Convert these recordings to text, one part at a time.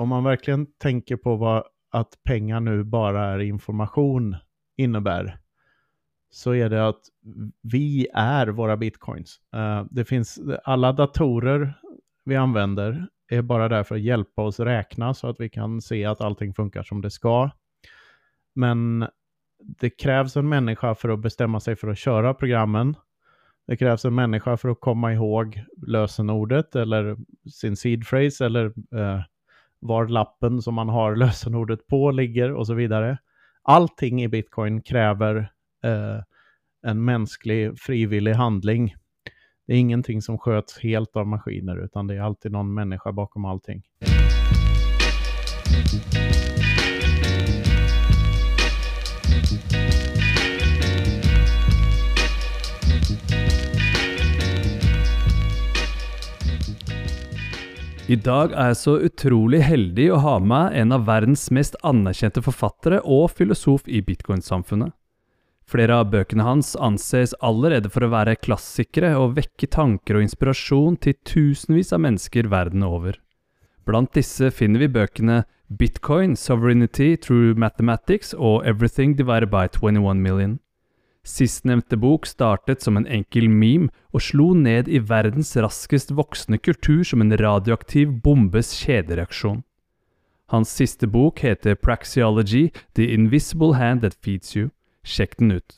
om man verkligen tänker på vad att pengar nu bara är information innebär, så är det att vi är våra bitcoins. Eh, det finns alla datorer vi använder är bara där för att hjälpa oss räkna så att vi kan se att allting funkar som det ska. Men det krävs en människa för att bestämma sig för att köra programmen. Det krävs en människa för att komma ihåg lösenordet eller sin seed phrase eller eh, var lappen som man har lösenordet på ligger och så vidare. Allting i bitcoin kräver eh, en mänsklig frivillig handling. Det är ingenting som sköts helt av maskiner utan det är alltid någon människa bakom allting. Mm. Dag er jeg så utrolig heldig å ha med en av verdens mest anerkjente forfattere og filosof i bitcoinsamfunnet. Flere av bøkene hans anses allerede for å være klassikere og vekke tanker og inspirasjon til tusenvis av mennesker verden over. Blant disse finner vi bøkene Bitcoin, Sovereignty Through Mathematics og Everything Divided by 21 Million. Sistnevnte bok startet som en enkel meme og slo ned i verdens raskest voksende kultur som en radioaktiv bombes kjedereaksjon. Hans siste bok heter Praxeology – The Invisible Hand That Feeds You. Sjekk den ut.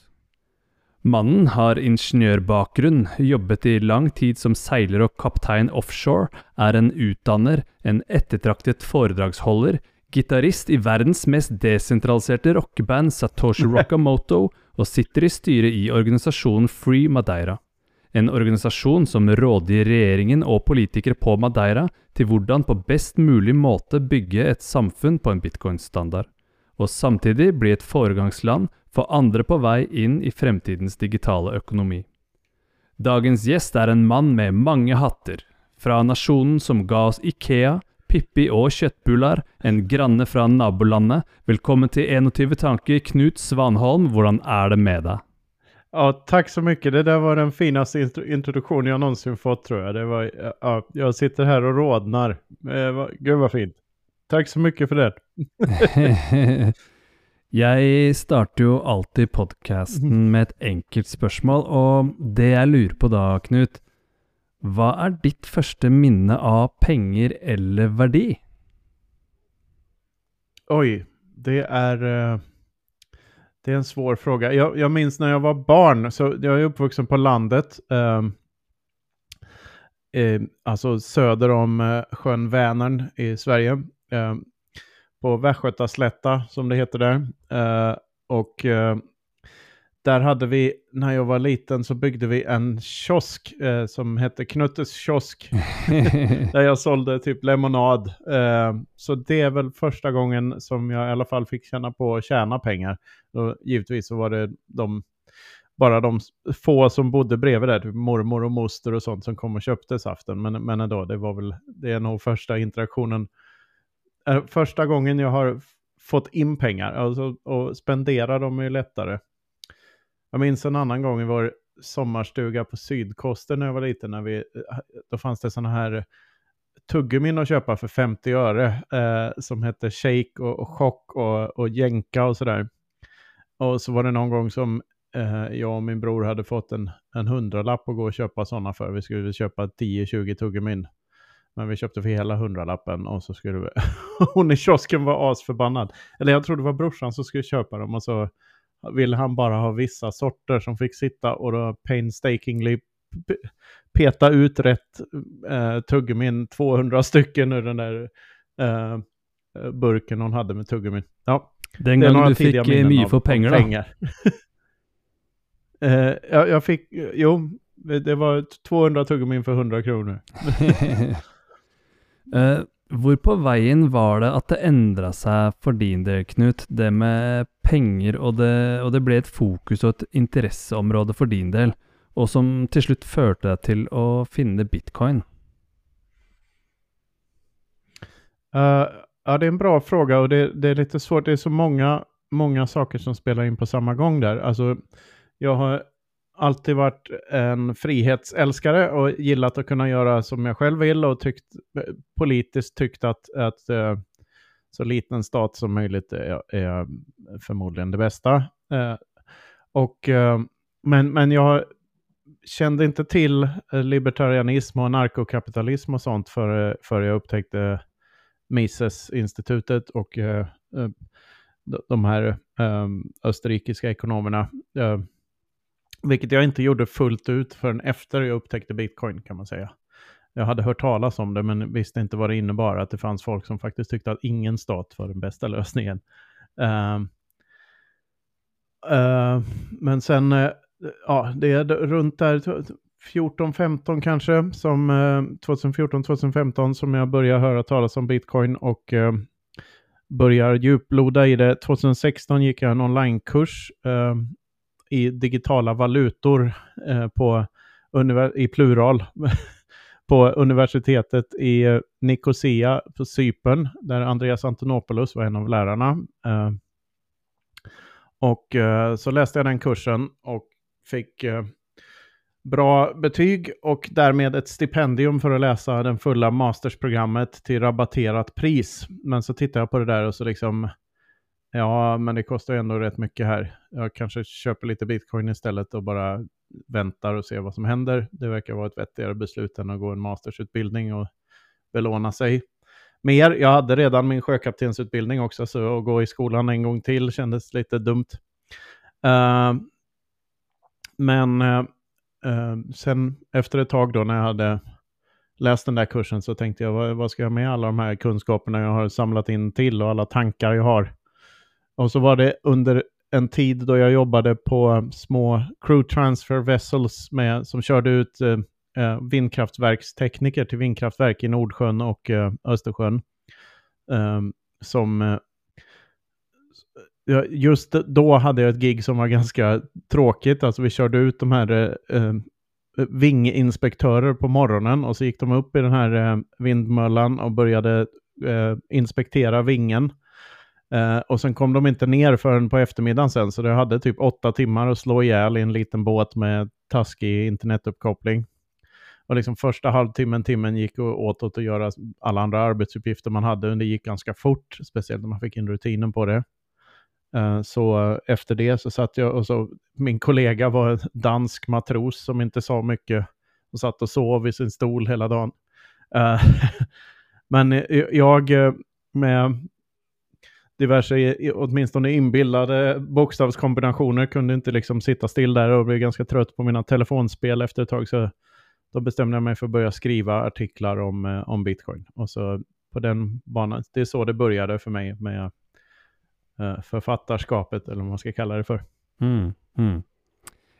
Mannen har ingeniørbakgrunn, jobbet i lang tid som seiler og kaptein offshore, er en utdanner, en ettertraktet foredragsholder, gitarist i verdens mest desentraliserte rockeband Satoshi Rockamoto og sitter i styret i organisasjonen Free Madeira. En organisasjon som rådgir regjeringen og politikere på Madeira til hvordan på best mulig måte bygge et samfunn på en bitcoin-standard, og samtidig bli et foregangsland for andre på vei inn i fremtidens digitale økonomi. Dagens gjest er en mann med mange hatter, fra nasjonen som ga oss Ikea, Pippi og kjøttbullar, en granne fra nabolandet. Velkommen till 21 tanker, Knut Svanholm. Hvordan är det med dig? Ja, tack så mycket. Det där var den finaste introduktion jag någonsin fått tror jag. Det var, ja, jag sitter här och rodnar. Eh, gud vad fint. Tack så mycket för det. jag startar ju alltid podcasten med ett enkelt spørsmål, och det jag lurer på då, Knut, vad är ditt första minne av pengar eller värde? Oj, det är, eh, det är en svår fråga. Jag, jag minns när jag var barn, så jag är uppvuxen på landet. Eh, eh, alltså söder om eh, sjön Vänern i Sverige. Eh, på Västgötaslätta som det heter där. Eh, och eh, där hade vi, när jag var liten så byggde vi en kiosk eh, som hette Knuttes kiosk. där jag sålde typ lemonad. Eh, så det är väl första gången som jag i alla fall fick känna på att tjäna pengar. Och givetvis så var det de, bara de få som bodde bredvid där, typ mormor och moster och sånt som kom och köpte saften. Men, men ändå, det var väl, det är nog första interaktionen. Eh, första gången jag har fått in pengar, alltså, och spendera dem är lättare. Jag minns en annan gång i vår sommarstuga på sydkosten när jag var liten. När vi, eh, då fanns det sådana här eh, tuggummin att köpa för 50 öre eh, som hette Shake och, och Chock och, och Jänka och sådär. Och så var det någon gång som eh, jag och min bror hade fått en, en hundralapp att gå och köpa sådana för. Vi skulle köpa 10-20 tuggummin. Men vi köpte för hela hundralappen och så skulle vi... hon i kiosken var asförbannad. Eller jag tror det var brorsan som skulle köpa dem och så ville han bara ha vissa sorter som fick sitta och då painstakingly peta ut rätt eh, tuggummin, 200 stycken ur den där eh, burken hon hade med tuggummin. Ja, den gången du fick eh, för pengar? Pengar. eh, jag, jag, fick, jo, det var 200 tuggummin för 100 kronor. uh, Hvor på veien var det at det endra seg for din del, Knut, det med penger, og det, og det, ble et fokus og et interesseområde for din del, og som til slutt førte deg til å finne bitcoin? Uh, ja, det är en bra fråga och det, det, är lite svårt. Det är så många, många saker som spelar in på samma gång där. Alltså, jag har alltid varit en frihetsälskare och gillat att kunna göra som jag själv vill och tyckt, politiskt tyckt att, att eh, så liten stat som möjligt är, är förmodligen det bästa. Eh, och, eh, men, men jag kände inte till libertarianism och narkokapitalism och sånt före för jag upptäckte Mises-institutet och de här österrikiska ekonomerna. Vilket jag inte gjorde fullt ut förrän efter jag upptäckte bitcoin kan man säga. Jag hade hört talas om det men visste inte vad det innebar. Att det fanns folk som faktiskt tyckte att ingen stat var den bästa lösningen. Uh, uh, men sen, uh, ja, det är runt där 14-15 kanske, som eh, 2014-2015 som jag började höra talas om bitcoin och ehm, börjar djuploda i det. 2016 gick jag en onlinekurs i digitala valutor eh, på i plural på universitetet i Nicosia på Cypern, där Andreas Antonopoulos var en av lärarna. Eh, och eh, så läste jag den kursen och fick eh, bra betyg och därmed ett stipendium för att läsa den fulla mastersprogrammet till rabatterat pris. Men så tittade jag på det där och så liksom, ja, men det kostar ju ändå rätt mycket här. Jag kanske köper lite bitcoin istället och bara väntar och ser vad som händer. Det verkar vara ett vettigare beslut än att gå en mastersutbildning och belåna sig mer. Jag hade redan min sjökaptensutbildning också, så att gå i skolan en gång till kändes lite dumt. Uh, men uh, uh, sen efter ett tag då när jag hade läst den där kursen så tänkte jag, vad, vad ska jag med alla de här kunskaperna jag har samlat in till och alla tankar jag har? Och så var det under en tid då jag jobbade på um, små crew transfer vessels med, som körde ut eh, eh vindkraftverkstekniker till vindkraftverk i Nordsjön och eh, Östersjön. Eh, som eh, just då hade jag ett gig som var ganska tråkigt. Alltså vi körde ut de här eh, eh, vinginspektörer på morgonen och så gick de upp i den här eh, vindmöllan och började eh, inspektera vingen. Uh, och sen kom de inte ner förrän på eftermiddagen sen, så det hade typ åtta timmar att slå ihjäl i en liten båt med taskig internetuppkoppling. Och liksom första halvtimmen, timmen gick åt åt att göra alla andra arbetsuppgifter man hade. och Det gick ganska fort, speciellt när man fick in rutinen på det. Uh, så efter det så satt jag och så, min kollega var en dansk matros som inte sa mycket och satt och sov i sin stol hela dagen. Eh, men jag med diverse, åtminstone inbillade bokstavskombinationer kunde inte liksom sitta still där och blev ganska trött på mina telefonspel efter ett tag. Så då bestämde jag mig för att börja skriva artiklar om, eh, om bitcoin. Och så på den banan, det är så det började för mig med uh, författarskapet, eller vad man ska kalla det för. Mm, mm.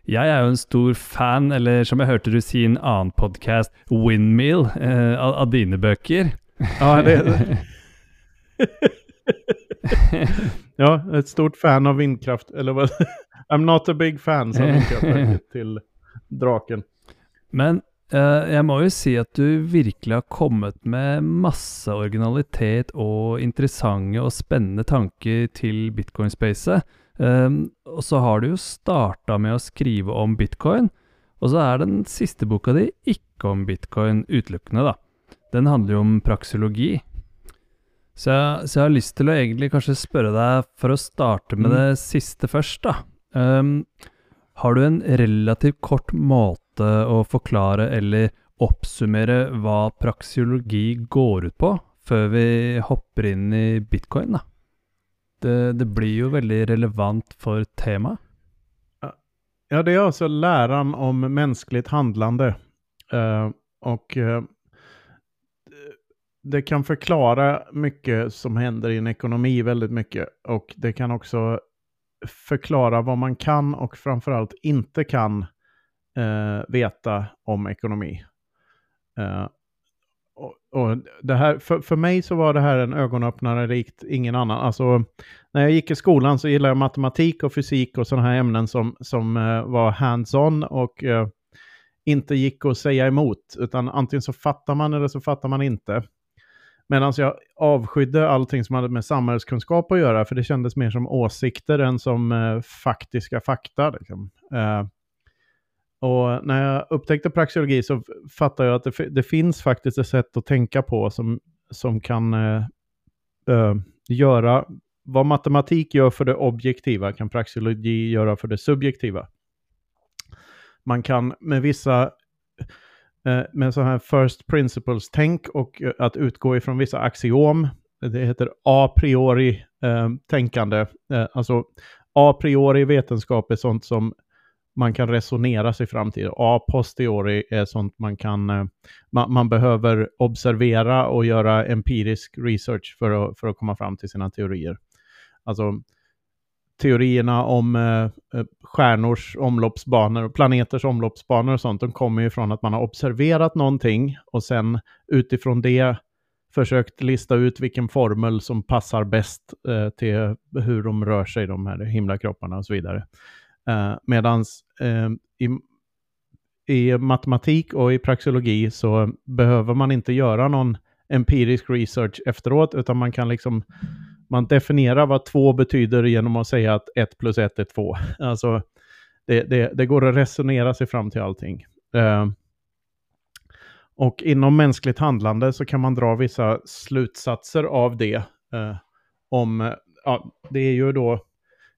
Jag är ju en stor fan, eller som jag hörde du säga i en annan podcast, Windmill, uh, av, av dina böcker. Ja, det... ja, ett stort fan av vindkraft. Eller vad? I'm not a big fan, sa vindkraftverket till draken. Men eh, jag måste ju säga att du verkligen har kommit med massa originalitet och intressanta och spännande tankar till bitcoin-spacet. Um, och så har du ju startat med att skriva om bitcoin. Och så är den sista boken din inte om bitcoin utelukkende, da. Den handlar ju om praxeologi. Så jeg, så jeg, har lyst til å egentlig kanskje spørre deg, for å starte med mm. det siste først, da. Um, har du en relativt kort måte å forklare eller oppsummere hva praksiologi går ut på, før vi hopper inn i bitcoin, da? Det, det blir ju väldigt relevant för temat. Ja, det är alltså läran om mänskligt handlande. Uh, och uh, det kan förklara mycket som händer i en ekonomi väldigt mycket. Och det kan också förklara vad man kan och framförallt inte kan eh, veta om ekonomi. Eh, och, och, det här, för, för mig så var det här en ögonöppnare rikt ingen annan. Alltså, när jag gick i skolan så gillade jag matematik och fysik och sådana här ämnen som, som eh, var hands-on och eh, inte gick att säga emot. Utan antingen så fattar man eller så fattar man inte. Medan jag avskydde allting som hade med samhällskunskap att göra, för det kändes mer som åsikter än som eh, faktiska fakta. Liksom. Eh, och när jag upptäckte praxeologi så fattade jag att det, det, finns faktiskt ett sätt att tänka på som, som kan eh, eh, göra vad matematik gör för det objektiva kan praxeologi göra för det subjektiva. Man kan med vissa Eh, med så här first principles-tänk och eh, att utgå ifrån vissa axiom. Det heter a priori eh, tänkande. Eh, alltså a priori vetenskap är sånt som man kan resonera sig fram till. A posteriori är sånt man kan, eh, man, man, behöver observera och göra empirisk research för att, för att komma fram till sina teorier. Alltså teorierna om eh, eh, stjärnors omloppsbanor och planeters omloppsbanor och sånt, de kommer ju från att man har observerat någonting och sen utifrån det försökt lista ut vilken formel som passar bäst eh, till hur de rör sig, de här himlakropparna och så vidare. Eh, Medan eh, i, i matematik och i praxeologi så behöver man inte göra någon empirisk research efteråt, utan man kan liksom man definierar vad två betyder genom att säga att ett plus ett är två. Alltså, det, det, det går att resonera sig fram till allting. Eh, och inom mänskligt handlande så kan man dra vissa slutsatser av det. Eh, om, ja, det är ju då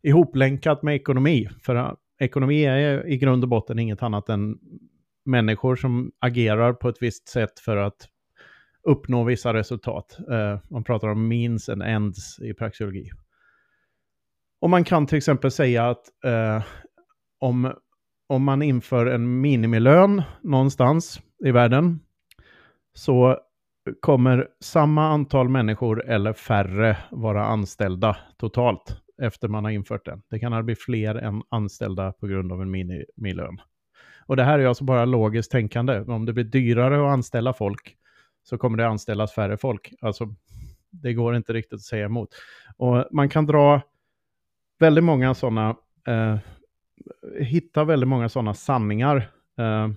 ihoplänkat med ekonomi. För eh, ekonomi är i grund och botten inget annat än människor som agerar på ett visst sätt för att uppnå vissa resultat. Uh, man pratar om means and ends i praxeologi. Och man kan till exempel säga att uh, om, om man inför en minimilön någonstans i världen så kommer samma antal människor eller färre vara anställda totalt efter man har infört den. Det kan aldrig bli fler än anställda på grund av en minimilön. Och det här är alltså bara logiskt tänkande. Om det blir dyrare att anställa folk så kommer det anställas färre folk. Alltså, det går inte riktigt att säga emot. Och man kan dra väldigt många sådana, eh, hitta väldigt många sådana sanningar eh,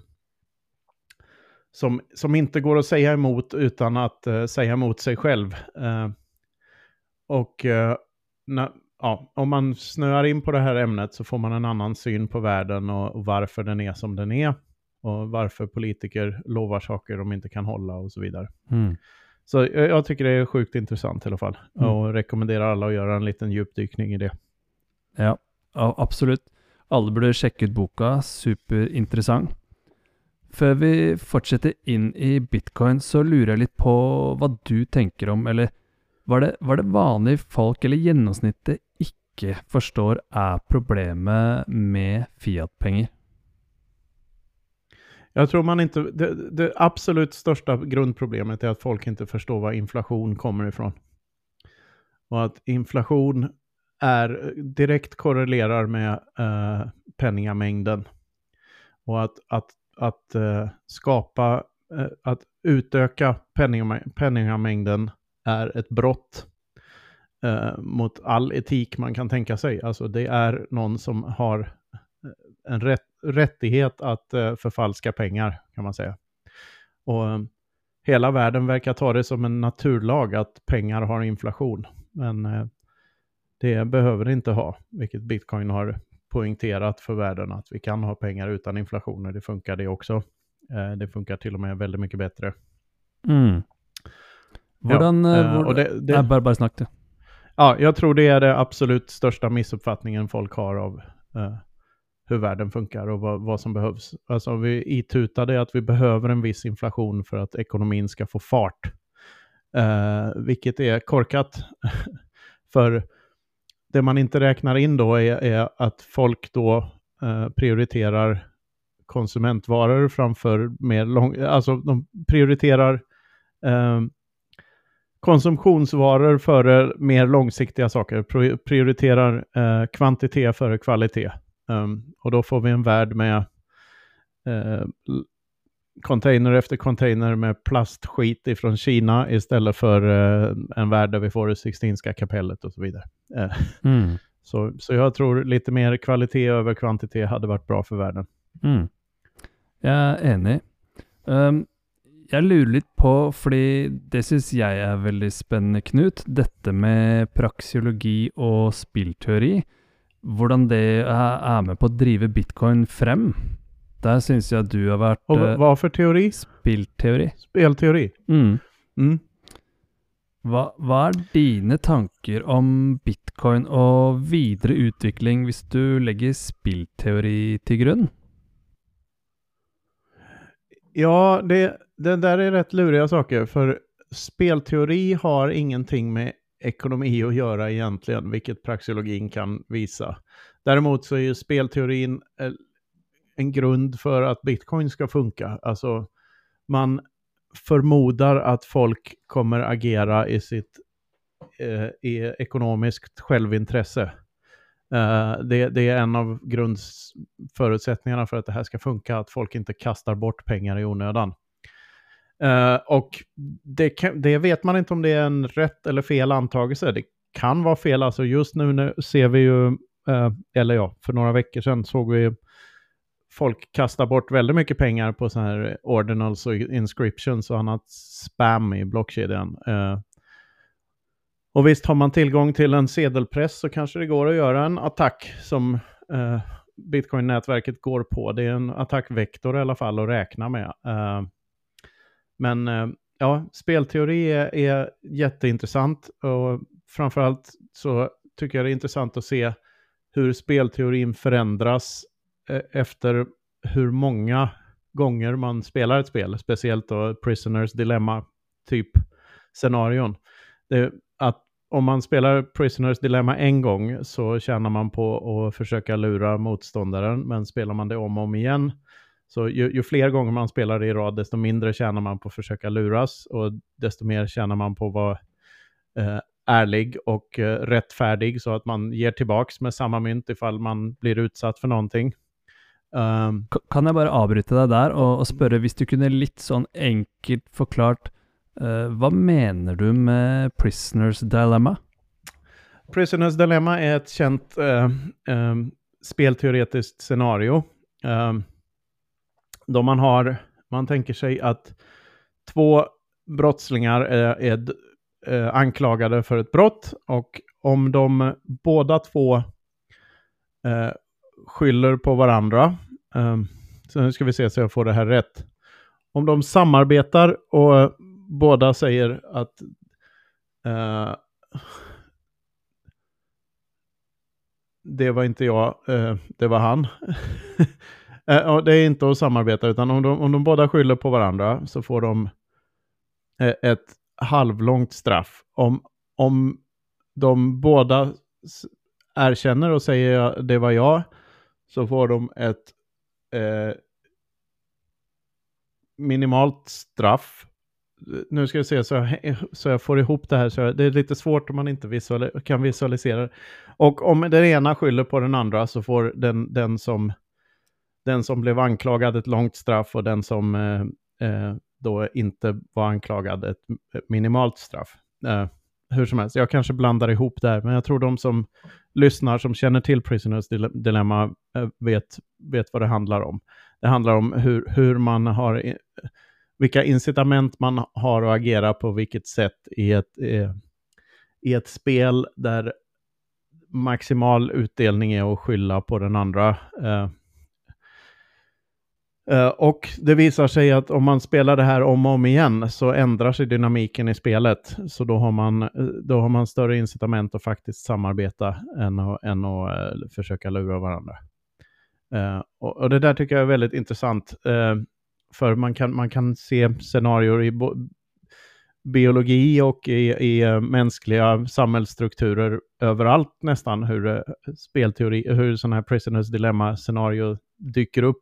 som, som inte går att säga emot utan att eh, säga emot sig själv. Eh, och eh, ja, om man snöar in på det här ämnet så får man en annan syn på världen och, och varför den är som den är och varför politiker lovar saker de inte kan hålla och så vidare. Mm. Så jag, jag, tycker det är sjukt intressant i alla fall mm. och rekommenderar alla att göra en liten djupdykning i det. Ja, ja absolut. Alla borde checka ut boka, superintressant. För vi fortsätter in i bitcoin så lurar jag lite på vad du tänker om, eller var det, var det vanligt folk eller genomsnittet inte förstår är problemet med fiatpengar? Jag tror man inte, det, det, absolut största grundproblemet är att folk inte förstår var inflation kommer ifrån. Och att inflation är direkt korrelerar med eh, penningamängden. Och att, att, att eh, skapa, eh, att utöka penningamängden är ett brott eh, mot all etik man kan tänka sig. Alltså det är någon som har en rätt rättighet att uh, förfalska pengar, kan man säga. Och um, hela världen verkar ta det som en naturlag att pengar har inflation. Men uh, det behöver det inte ha, vilket bitcoin har poängterat för världen att vi kan ha pengar utan inflation och det funkar det också. Det funkar till och med väldigt mycket bättre. Mm. Hvordan, ja, och det, det, bara, bara snack Ja, jag tror det är det absolut största missuppfattningen folk har av hur världen funkar och vad, vad som behövs. Alltså vi itutade att vi behöver en viss inflation för att ekonomin ska få fart. Eh, vilket är korkat. för det man inte räknar in då är, är att folk då eh, prioriterar konsumentvaror framför mer lång... Alltså de prioriterar eh, konsumtionsvaror före mer långsiktiga saker. Prioriterar eh, kvantitet före kvalitet. Um, och då får vi en värld med uh, container efter container med plastskit ifrån Kina istället för uh, en värld där vi får det Sixtinska kapellet och så vidare. Uh, mm. så, så jag tror lite mer kvalitet över kvantitet hade varit bra för världen. Mm. Jag är enig. Um, jag lurer lite på, för det syns jag är väldigt spännande Knut, detta med praxeologi och spillteori hvordan det er med på å drive bitcoin frem. Der syns jeg at du har vært Og hva for teori? Spillteori. Spelteori. Mm. Mm. Hva, hva er dine tanker om bitcoin og videre utvikling hvis du legger spillteori til grunn? Ja, det, det där är rätt luriga saker. För spelteori har ingenting med ekonomi att göra egentligen, vilket praxeologin kan visa. Däremot så är ju spelteorin eh, en grund för att bitcoin ska funka. Alltså, man förmodar att folk kommer agera i sitt eh, i ekonomiskt självintresse. Eh, det, det, är en av grundförutsättningarna för att det här ska funka, att folk inte kastar bort pengar i onödan. Uh, och det, kan, det, vet man inte om det är en rätt eller fel antagelse. Det kan vara fel, alltså just nu, nu ser vi ju, uh, eller ja, för några veckor sedan såg vi folk kasta bort väldigt mycket pengar på så här ordinals och inscriptions och annat spam i blockkedjan. Uh, och visst, har man tillgång till en sedelpress så kanske det går att göra en attack som uh, bitcoin-nätverket går på. Det är en attackvektor i alla fall att räkna med. Men eh, ja, spelteori är, är jätteintressant och framförallt så tycker jag det är intressant att se hur spelteorin förändras eh, efter hur många gånger man spelar ett spel, speciellt då Prisoners Dilemma typ scenarion. Det, att om man spelar Prisoners Dilemma en gång så tjänar man på att försöka lura motståndaren, men spelar man det om och om igen så ju, ju, fler gånger man spelar det i rad, desto mindre tjänar man på att försöka luras och desto mer tjänar man på att vara eh, ärlig och eh, rättfärdig så att man ger tillbaks med samma mynt ifall man blir utsatt för någonting. Um, kan jeg bare avbryte deg der og, og, spørre, hvis du kunne litt sånn enkelt forklart uh, Hva mener du med 'Prisoners Dilemma'? Prisoners Dilemma är ett känt uh, uh, spelteoretiskt scenario då man har, man tänker sig att två brottslingar är, är eh, anklagade för ett brott och om de båda två eh, skyller på varandra. eh, så nu ska vi se så jag får det här rätt. Om de samarbetar och båda säger att eh, det var inte jag, eh, det var han. uh, det är inte att samarbeta, utan om de, om de båda skyller på varandra så får de eh, ett halvlångt straff. Om, om de båda erkänner och säger det var jag, så får de ett eh, minimalt straff. Nu ska jag se så jag, så jag får ihop det här. Så jag, det är lite svårt om man inte visual, kan visualisera det. Och om den ena skyller på den andra så får den, den, som, den som blev anklagad ett långt straff och den som eh, eh, då inte var anklagad ett minimalt straff. Eh, hur som helst, jag kanske blandar ihop där, men jag tror de som lyssnar som känner till Prisoners Dilemma eh, vet, vet vad det handlar om. Det handlar om hur, hur man har, vilka incitament man har att agera på vilket sätt i ett, eh, i ett spel där maximal utdelning är att skylla på den andra. Eh, Uh, och det visar sig att om man spelar det här om och om igen så ändrar sig dynamiken i spelet. Så då har man, eh, då har man större incitament att faktiskt samarbeta än att, än att uh, försöka lura varandra. Uh, och, och, det där tycker jag är väldigt intressant. för man kan, man kan se scenarier i biologi och i, i mänskliga samhällsstrukturer överallt nästan hur spelteori, hur sådana här prisoners dilemma-scenario dyker upp.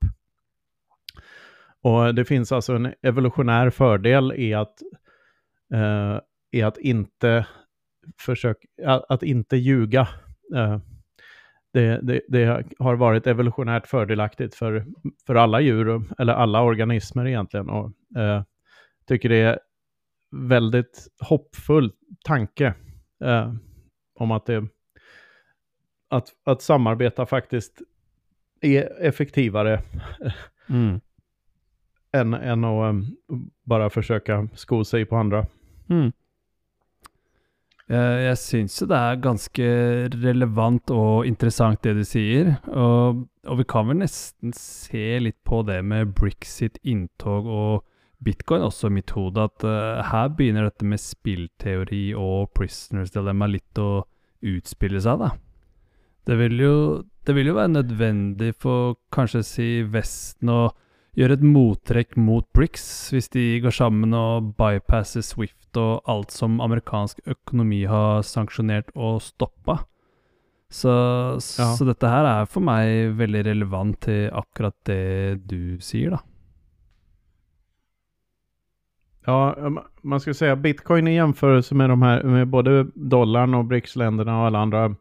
Och det finns alltså en evolutionär fördel i att, eh, i att inte försöka, att, att inte ljuga. Eh, det, det, det, har varit evolutionärt fördelaktigt för, för alla djur, eller alla organismer egentligen. Och eh, tycker det är väldigt hoppfull tanke eh, om att, det, att, att samarbeta faktiskt är effektivare mm än, än att um, bara försöka sko sig på andra. Mm. Eh, jeg, jeg syns jo det er ganske relevant og interessant det du sier. Og, og, vi kan vel nesten se litt på det med Brexit inntog og bitcoin også i mitt hode at uh, eh, her begynner dette med spillteori og prisoners dilemma litt å utspille seg, da. Det vil jo, det vil jo være nødvendig for kanskje si Vesten å gjøre et mottrekk mot BRICS hvis de går sammen og bypasser Swift og alt som amerikansk økonomi har sanksjonert og stoppa. Så, ja. så, dette her er for meg veldig relevant til akkurat det du sier, da. Ja, man ska säga bitcoin i jämförelse med de här, med både dollarn och BRICS-länderna och alla andra,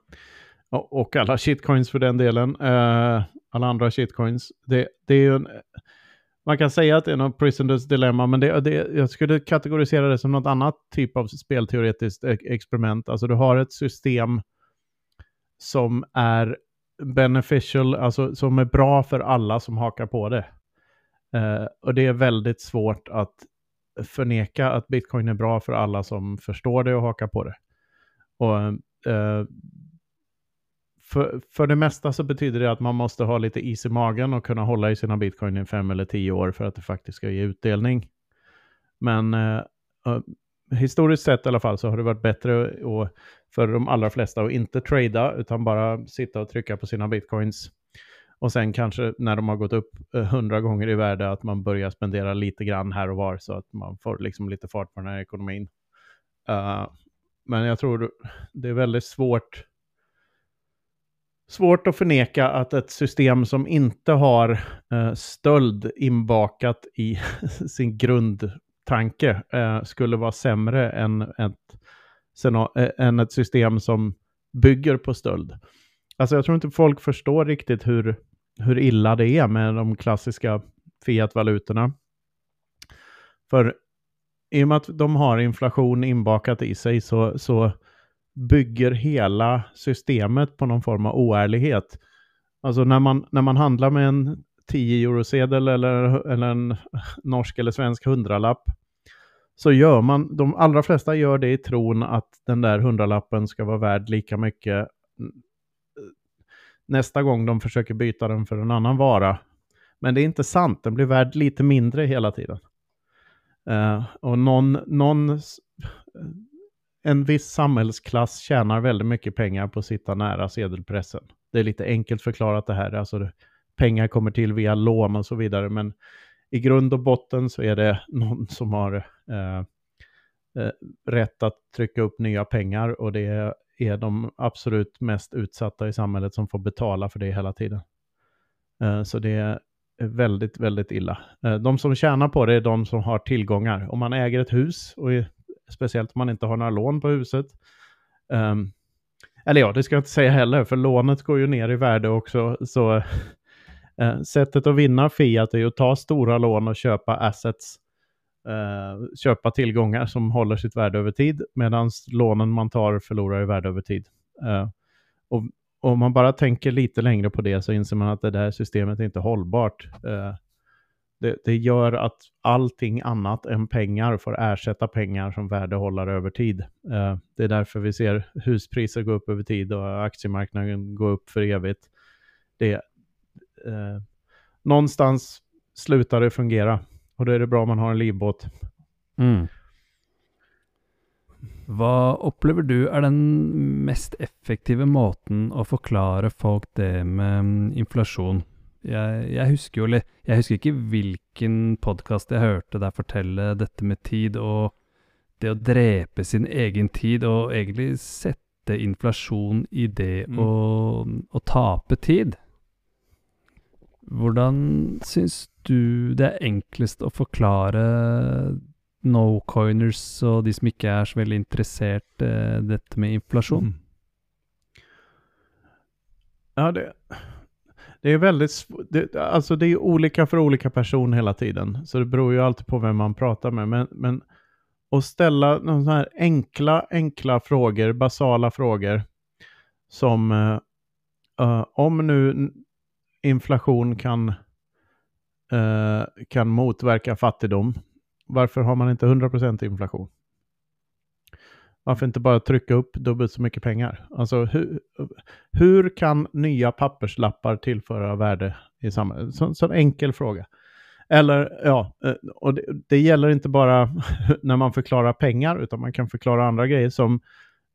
och alla shitcoins för den delen, eh, alla andra shitcoins, det, det är ju en, man kan säga att det är något prisoners dilemma, men det, det, jag skulle kategorisera det som något annat typ av spelteoretiskt e-, experiment. Alltså du har ett system som är beneficial, alltså som är bra för alla som hakar på det. Uh, och det är väldigt svårt att förneka att bitcoin är bra för alla som förstår det och hakar på det. Och uh, för, för det mesta så betyder det att man måste ha lite is i magen och kunna hålla i sina bitcoin i fem eller tio år för att det faktiskt ska ge utdelning. Men eh, eh, historiskt sett i alla fall så har det varit bättre och för de allra flesta att inte trada utan bara sitta och trycka på sina bitcoins. Och sen kanske när de har gått upp eh, hundra gånger i värde att man börjar spendera lite grann här och var så att man får liksom lite fart på den här ekonomin. Uh, men jag tror det är väldigt svårt svårt att förneka att ett system som inte har eh, stöld inbakat i sin grundtanke eh, skulle vara sämre än ett Eh, än ett system som bygger på stöld. Alltså jag tror inte folk förstår riktigt hur, hur illa det är med de klassiska fiat-valutorna. För i och med att de har inflation inbakat i sig så, så bygger hela systemet på någon form av oärlighet. Alltså när man, när man handlar med en 10 eurosedel eller, eller en norsk eller svensk hundralapp så gör man, de allra flesta gör det i tron att den där hundralappen ska vara värd lika mycket nästa gång de försöker byta den för en annan vara. Men det är inte sant, den blir värd lite mindre hela tiden. Uh, och någon, någon, en viss samhällsklass tjänar väldigt mycket pengar på att sitta nära sedelpressen. Det är lite enkelt förklarat det här, alltså pengar kommer till via lån och så vidare, men i grund och botten så är det någon som har eh, eh, rätt att trycka upp nya pengar och det är de absolut mest utsatta i samhället som får betala för det hela tiden. Eh, så det är väldigt, väldigt illa. Eh, de som tjänar på det är de som har tillgångar. Om man äger ett hus, och speciellt om man inte har några lån på huset, Um, eller ja, det ska jag inte säga heller, för lånet går ju ner i värde också, så uh, sättet att vinna Fiat är ju att ta stora lån och köpa assets, uh, köpa tillgångar som håller sitt värde över tid, medan lånen man tar förlorar i värde över tid. Uh, och om man bara tänker lite längre på det så inser man att det där systemet är inte hållbart. Eh, det, det, gör att allting annat än pengar får ersätta pengar som värdehållare över tid. Eh, det är därför vi ser huspriser gå upp över tid och aktiemarknaden gå upp för evigt. Det, eh, någonstans slutar det fungera. Och då är det bra om man har en livbåt. Mm. Hva opplever du er den mest effektive måten å forklare folk det med inflasjon? Jeg, jeg, husker jo Jeg husker ikke hvilken podkast jeg hørte deg fortelle dette med tid og det å drepe sin egen tid, og egentlig sette inflasjon i det mm. å, å tape tid. Hvordan syns du det er enklest å forklare no-coiners og de som ikke er så veldig interessert, eh, dette med inflasjon? Mm. Ja, det, det är väldigt det, alltså det är olika för olika personer hela tiden. Så det beror ju alltid på vem man pratar med. Men, men att ställa de här enkla, enkla frågor, basala frågor som uh, om nu inflation kan, uh, kan motverka fattigdom. Varför har man inte 100% inflation? Varför inte bara trycka upp dubbelt så mycket pengar? Alltså hur, hur kan nya papperslappar tillföra värde i samhället? Så, så en enkel fråga. Eller ja, eh, och det, det gäller inte bara när man förklarar pengar, utan man kan förklara andra grejer som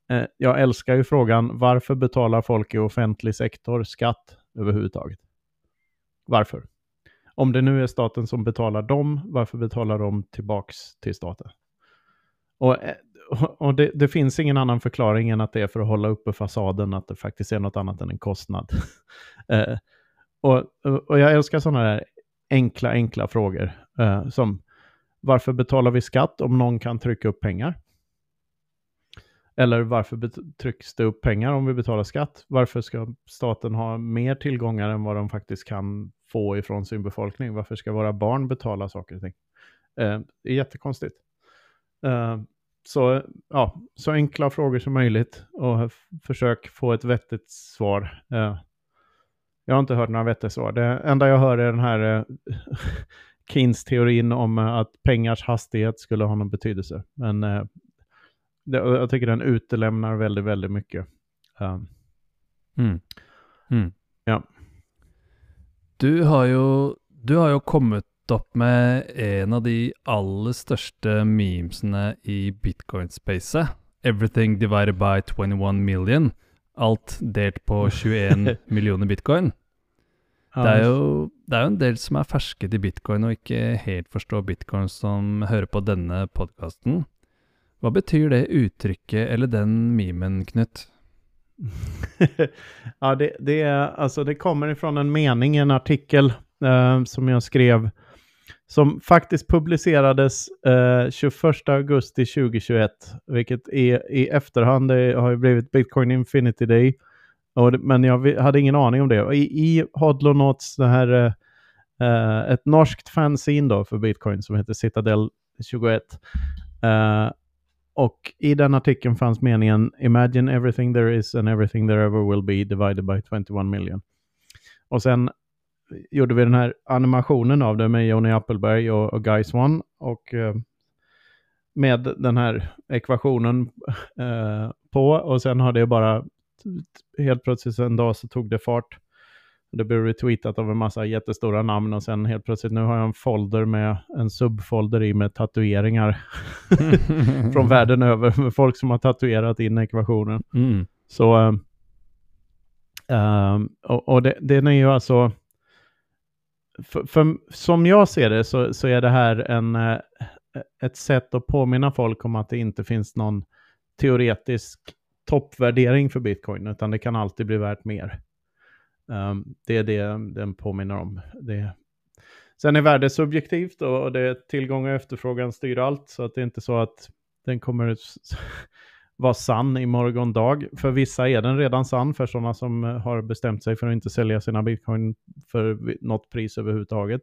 eh, jag älskar ju frågan varför betalar folk i offentlig sektor skatt överhuvudtaget? Varför? Om det nu är staten som betalar dem, varför betalar de tillbaks till staten? Och, eh, och det, det, finns ingen annan förklaring än att det är för att hålla uppe fasaden, att det faktiskt är något annat än en kostnad. eh, och, och jag älskar sådana där enkla, enkla frågor. Eh, som varför betalar vi skatt om någon kan trycka upp pengar? Eller varför trycks det upp pengar om vi betalar skatt? Varför ska staten ha mer tillgångar än vad de faktiskt kan få ifrån sin befolkning? Varför ska våra barn betala saker och ting? Eh, det är jättekonstigt. Eh, så, ja, så enkla frågor som möjligt och försök få ett vettigt svar. Eh, jag har inte hört några vettiga svar. Det enda jag hör är den här eh, Keynes-teorin om eh, att pengars hastighet skulle ha någon betydelse. Men jag tycker den utelämnar väldigt, väldigt mycket. Mm. Mm. Ja. Du har ju, du har ju kommit upp med en av de allra största memesene i bitcoin-spacet. Everything divided by 21 million. Allt delt på 21 miljoner bitcoin. Det er, jo, det er jo en del som er ferske til bitcoin og ikke helt forstår bitcoin, som hører på denne podkasten. Hva betyr det uttrykket eller den memen, Knut? ja, det, det, är, alltså det kommer ifrån en mening i en artikel eh, som jag skrev som faktiskt publicerades eh, 21 augusti 2021, vilket är, i efterhand det har ju blivit Bitcoin Infinity Day. Och, men jag hade ingen aning om det. I, i Hodlonauts, det här, eh, ett norskt fanzine då för Bitcoin som heter Citadel 21. Eh, och i den artikeln fanns meningen Imagine everything there is and everything there ever will be divided by 21 million. Och sen gjorde vi den här animationen av det med Johnny Appelberg och, och Guy Swan. Och eh, med den här ekvationen eh, på och sen har det bara helt plötsligt en dag så tog det fart. Det blev retweetat av en massa jättestora namn och sen helt plötsligt nu har jag en folder med en subfolder i med tatueringar från världen över med folk som har tatuerat in ekvationen. Mm. Så, um, och, och det, den är ju alltså, för, för, som jag ser det så, så är det här en, eh, ett sätt att påminna folk om att det inte finns någon teoretisk toppvärdering för bitcoin, utan det kan alltid bli värt mer. Um, det är det den påminner om. Det. Sen är värde subjektivt och det är tillgång och efterfrågan styr allt, så att det är inte så att den kommer vara sann i morgon dag. För vissa är den redan sann, för sådana som har bestämt sig för att inte sälja sina bitcoin för något pris överhuvudtaget.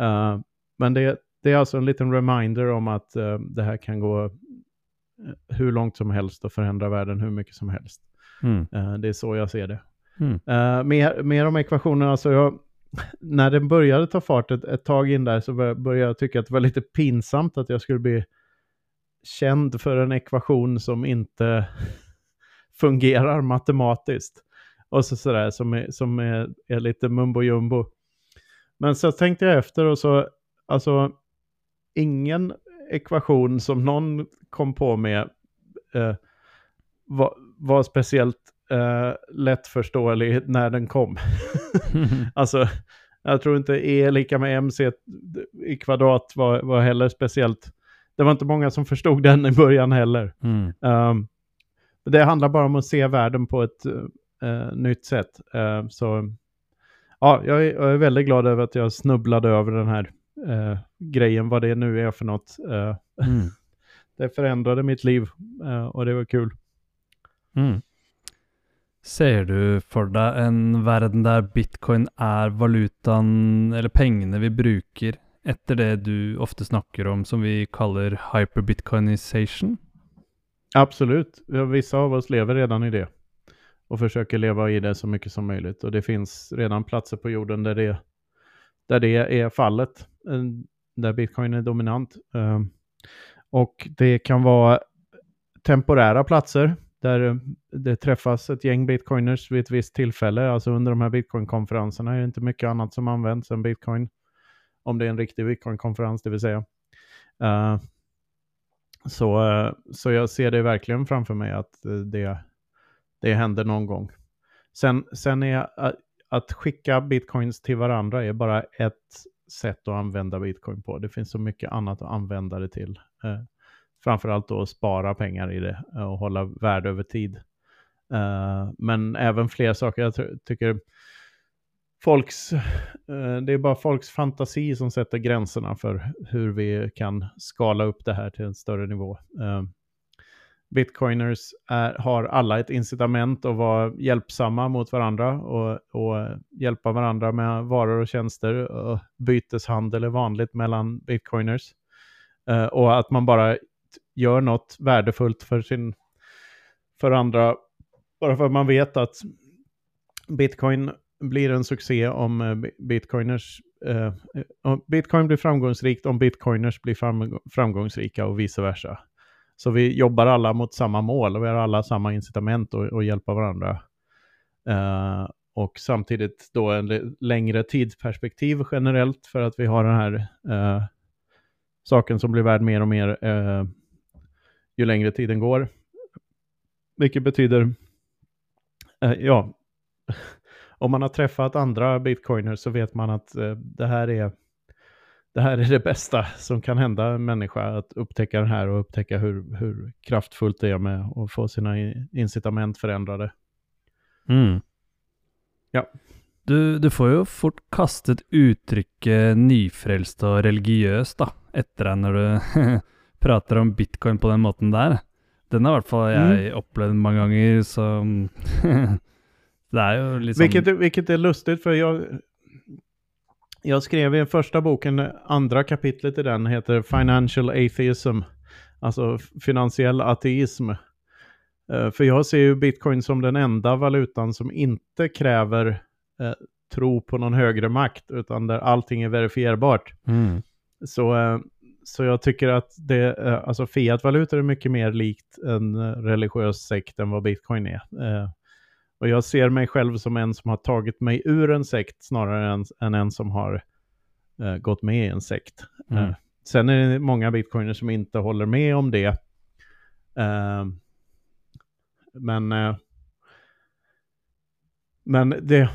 Uh, men det, det, är alltså en liten reminder om att uh, det här kan gå hur långt som helst och förändra världen hur mycket som helst. Mm. Uh, det är så jag ser det. Mm. Mer, mer om ekvationen, alltså jag, när den började ta fart ett, ett tag in där så började jag tycka att det var lite pinsamt att jag skulle bli känd för en ekvation som inte fungerar matematiskt. Och så sådär som, är, som är, är lite mumbo jumbo. Men så tänkte jag efter och så, alltså ingen ekvation som någon kom på med eh, var, var, speciellt eh, lättförståelig när den kom. alltså, jag tror inte E lika med MC i kvadrat var, var heller speciellt. Det var inte många som förstod den i början heller. Mm. Um, det handlar bara om att se världen på ett uh, nytt sätt. Uh, så ja, jag är, jag är, väldigt glad över att jag snubblade över den här uh, grejen, vad det nu är för något. Mm. det förändrade mitt liv och det var kul. Mm. Ser du för dig en värld där bitcoin är valutan eller pengarna vi brukar efter det du ofta snackar om som vi kallar hyperbitcoinization? Absolut. Vissa av oss lever redan i det och försöker leva i det så mycket som möjligt. Och det finns redan platser på jorden där det, där det är fallet, eh, där bitcoin är dominant. Eh, och det kan vara temporära platser där eh, det träffas ett gäng bitcoiners vid ett visst tillfälle. Alltså under de här bitcoinkonferenserna är det inte mycket annat som används än bitcoin om det är en riktig bitcoin-konferens, det vill säga. Uh, så, uh, så jag ser det verkligen framför mig att eh, det, det händer någon gång. Sen, sen är att skicka bitcoins till varandra är bara ett sätt att använda bitcoin på. Det finns så mycket annat att använda det till. Uh, framförallt då att spara pengar i det och hålla värde över tid. Uh, men även fler saker. Jag tycker folks, eh, det är bara folks fantasi som sätter gränserna för hur vi kan skala upp det här till en större nivå. Eh, bitcoiners är, har alla ett incitament att vara hjälpsamma mot varandra och, och hjälpa varandra med varor och tjänster. Och byteshandel är vanligt mellan bitcoiners. Eh, och att man bara gör något värdefullt för, sin, för andra bara för att man vet att bitcoin blir en succé om eh, bitcoiners... Eh, eh bitcoin blir framgångsrikt om bitcoiners blir framgångsrika och vice versa. Så vi jobbar alla mot samma mål och vi har alla samma incitament att, att hjälpa varandra. Eh, och samtidigt då en längre tidsperspektiv generellt för att vi har den här eh, saken som blir värd mer och mer eh, ju längre tiden går. Vilket betyder Eh, ja, om man har träffat andra bitcoiners så vet man att eh, det här är det här är det bästa som kan hända en människa, att upptäcka den här och upptäcka hur, hur kraftfullt det är med att få sina incitament förändrade. Mm. Ja. Du, du får ju fort kastet uttrycket nyfrälst och religiös då, efter det när du pratar om bitcoin på den måten där. Den har i hvert fall jeg mm. opplevd mange ganger, så det är ju liksom... Vilket, vilket är lustigt, för jag, jag skrev i första boken, andra kapitlet i den heter Financial Atheism, alltså finansiell ateism. Uh, för jag ser ju bitcoin som den enda valutan som inte kräver uh, tro på någon högre makt, utan där allting är verifierbart. Mm. Så uh, så jag tycker att det, eh, alltså fiatvalutor är mycket mer likt en religiös sekt än vad bitcoin är. Eh, och jag ser mig själv som en som har tagit mig ur en sekt snarare än, än en som har uh, gått med i en sekt. Mm. Uh, sen är det många bitcoiner som inte håller med om det. Uh, men men det,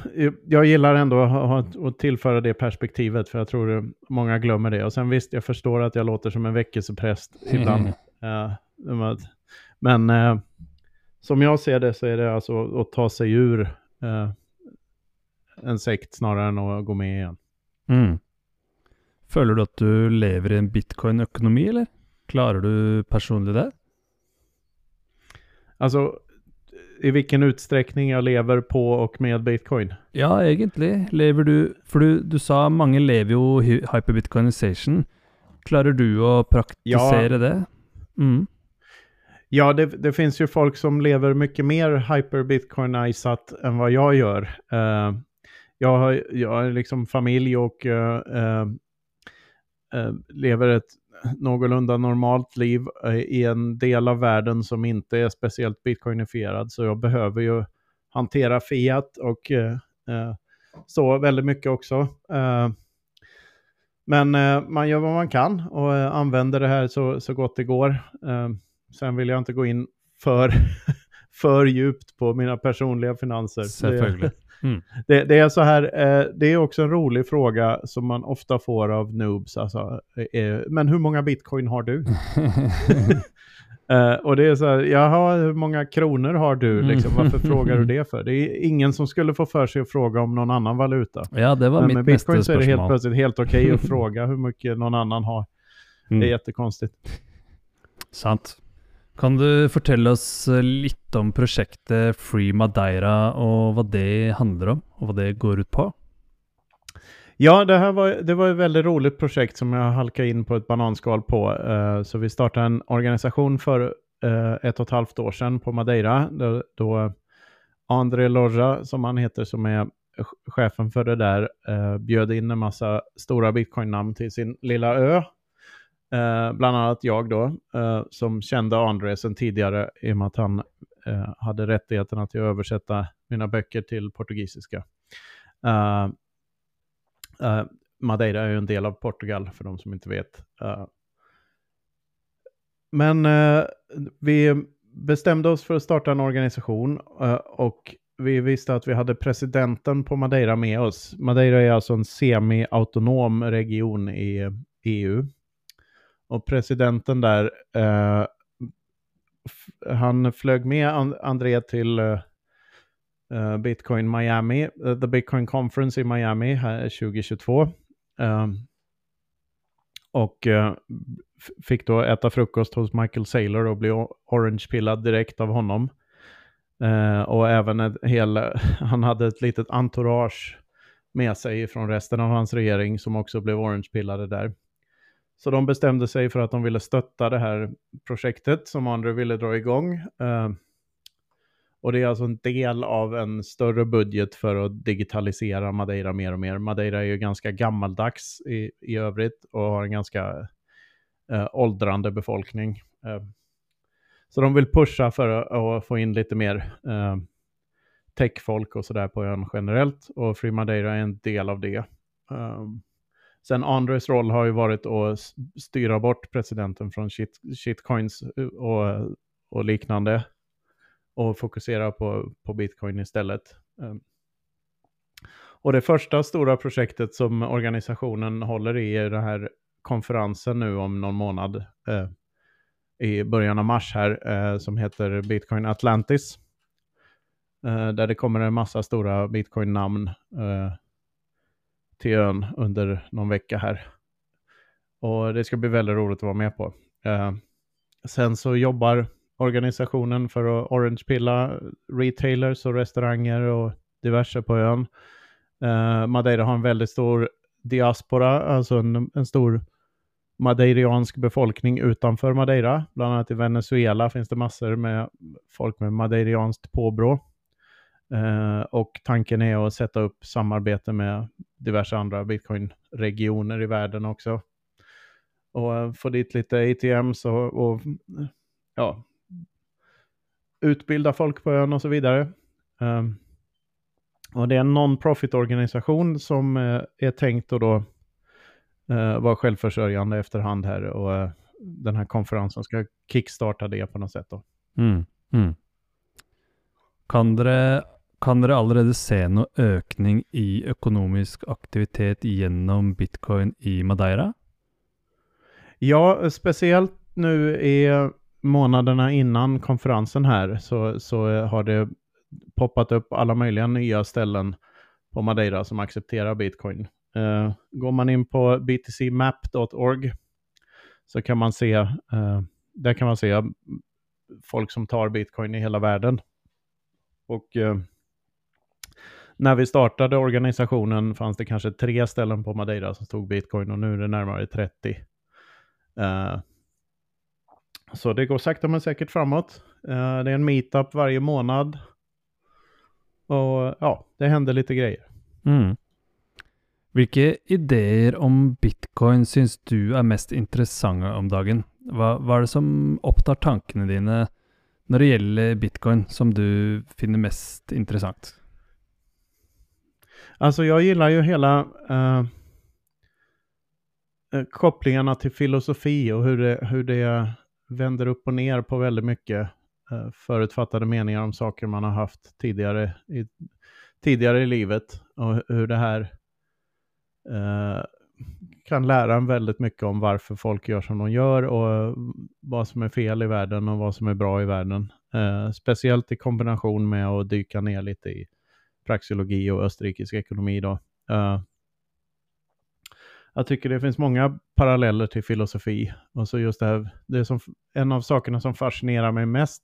jag gillar ändå att, att tillföra det perspektivet, för jag tror många glömmer det. Och sen visst, jag förstår att jag låter som en väckelsepräst ibland. uh, men uh, som jag ser det så är det alltså att ta sig ur uh, en sekt snarare än att gå med igen. Mm. Føler du att du lever i en bitcoin-ekonomi, eller? Klarar du personligen det? Alltså, i vilken utsträckning jag lever på och med bitcoin? Ja, egentligen. Lever du, för du, du sa många lever ju hyperbitcoinization. Klarar du att praktisera ja. det? Mm. Ja, det, det, finns ju folk som lever mycket mer hyperbitcoinizat än vad jag gör. Uh, jag, har, jag har liksom familj och uh, uh, lever ett någorlunda normalt liv i en del av världen som inte är speciellt bitcoinifierad. Så jag behöver ju hantera fiat och så väldigt mycket också. Men eh, man gör vad man kan och eh, använder det här så, så gott det går sen vill jag inte gå in för, för djupt på mina personliga finanser. Selvfølgelig. Mm. Det, det, är så här, eh, det är också en rolig fråga som man ofta får av noobs. Alltså, eh, men hur många bitcoin har du? eh, och det är så här, jaha, hur många kronor har du? Liksom, varför frågar du det för? Det är ingen som skulle få för sig att fråga om någon annan valuta. Ja, det var men mitt med bitcoin så är det helt plötsligt helt okej okay att fråga hur mycket någon annan har. Mm. Det är jättekonstigt. Sant. Kan du fortelle oss litt om prosjektet Free Madeira och vad det handlar om och vad det går ut på? Ja, det här var, det var ett väldigt roligt projekt som jag halkade in på ett bananskal på. Uh, så vi startade en organisation för uh, eh, ett och ett halvt år sedan på Madeira. Då, då eh, André Lorja, som han heter, som är chefen för det där, uh, bjöd in en massa stora bitcoin-namn till sin lilla ö Eh, bland annat jag då, eh, som kände André sedan tidigare i och med att han eh, hade rättigheten att översätta mina böcker till portugisiska. Eh, eh, Madeira är ju en del av Portugal för de som inte vet. Uh, men uh, vi bestämde oss för att starta en organisation uh, och vi visste att vi hade presidenten på Madeira med oss. Madeira är alltså en semi-autonom region i EU. Och presidenten där, eh, han flög med André till eh, eh Bitcoin Miami, eh, the Bitcoin Conference i Miami här 2022. Eh, och fick då äta frukost hos Michael Saylor och bli orange-pillad direkt av honom. Uh, och även ett hel, han hade ett litet entourage med sig från resten av hans regering som också blev orange-pillade där. Så de bestämde sig för att de ville stötta det här projektet som andra ville dra igång. Eh, och det är alltså en del av en större budget för att digitalisera Madeira mer och mer. Madeira är ju ganska gammaldags i, i övrigt och har en ganska eh, åldrande befolkning. Eh, så de vill pusha för att få in lite mer eh, techfolk och sådär på ön generellt. Och Free Madeira är en del av det. Um, sen Andres roll har ju varit att styra bort presidenten från shit, shitcoins eh, och, och liknande och fokusera på, på bitcoin istället. Ehm. Och det första stora projektet som organisationen håller i är den här konferensen nu om någon månad eh, i början av mars här eh, som heter Bitcoin Atlantis. Eh, där det kommer en massa stora bitcoin-namn eh, till ön under någon vecka här. Och det ska bli väldigt roligt att vara med på. Eh, sen så jobbar organisationen för att orange-pilla retailers och restauranger och diverse på ön. Eh, Madeira har en väldigt stor diaspora, alltså en, en stor madeiriansk befolkning utanför Madeira. Bland annat i Venezuela finns det massor med folk med madeirianskt påbrå. Eh, och tanken är att sätta upp samarbete med diverse andra bitcoin-regioner i världen också. Och eh, få dit lite ATMs och, och ja, utbilda folk på ön och så vidare. Um, och det är en non-profit organisation som uh, är tänkt att då uh, vara självförsörjande efterhand här och uh, den här konferensen ska kickstarta det på något sätt då. Mm, mm. Kan dere kan dere allerede se noe ökning i ekonomisk aktivitet genom bitcoin i Madeira? Ja, speciellt nu i månaderna innan konferensen här så, så har det poppat upp alla möjliga nya ställen på Madeira som accepterar bitcoin. Uh, går man in på btcmap.org så kan man se, uh, där kan man se folk som tar bitcoin i hela världen. Och uh, när vi startade organisationen fanns det kanske tre ställen på Madeira som stod bitcoin och nu är det närmare 30. Uh, eh, så det går sakta men säkert framåt. Uh, det är en meetup varje månad. Och ja, det händer lite grejer. Mm. Vilka idéer om bitcoin syns du är mest intressanta om dagen? Vad, vad är det som upptar tankarna dina när det gäller bitcoin som du finner mest intressant? Alltså jag gillar ju hela uh, kopplingarna till filosofi och hur det, hur det vänder upp och ner på väldigt mycket eh, förutfattade meningar om saker man har haft tidigare i, tidigare i livet och hur det här eh, kan lära en väldigt mycket om varför folk gör som de gör och vad som är fel i världen och vad som är bra i världen. Eh, speciellt i kombination med att dyka ner lite i praxeologi och österrikisk ekonomi då. Uh, jag tycker det finns många paralleller till filosofi. Och så just det här, det som, en av sakerna som fascinerar mig mest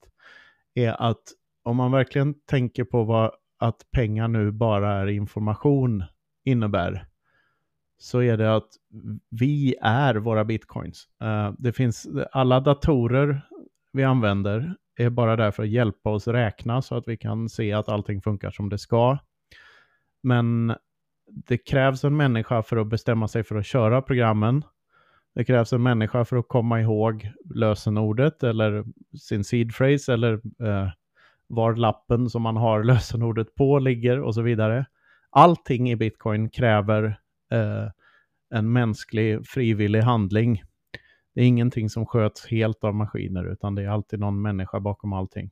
är att om man verkligen tänker på vad att pengar nu bara är information innebär, så är det att vi är våra bitcoins. Uh, det finns, alla datorer vi använder är bara där för att hjälpa oss räkna så att vi kan se att allting funkar som det ska. Men det krävs en människa för att bestämma sig för att köra programmen. Det krävs en människa för att komma ihåg lösenordet eller sin seed phrase eller eh, var lappen som man har lösenordet på ligger och så vidare. Allting i bitcoin kräver eh, en mänsklig frivillig handling. Det är ingenting som sköts helt av maskiner, utan det är alltid någon människa bakom allting.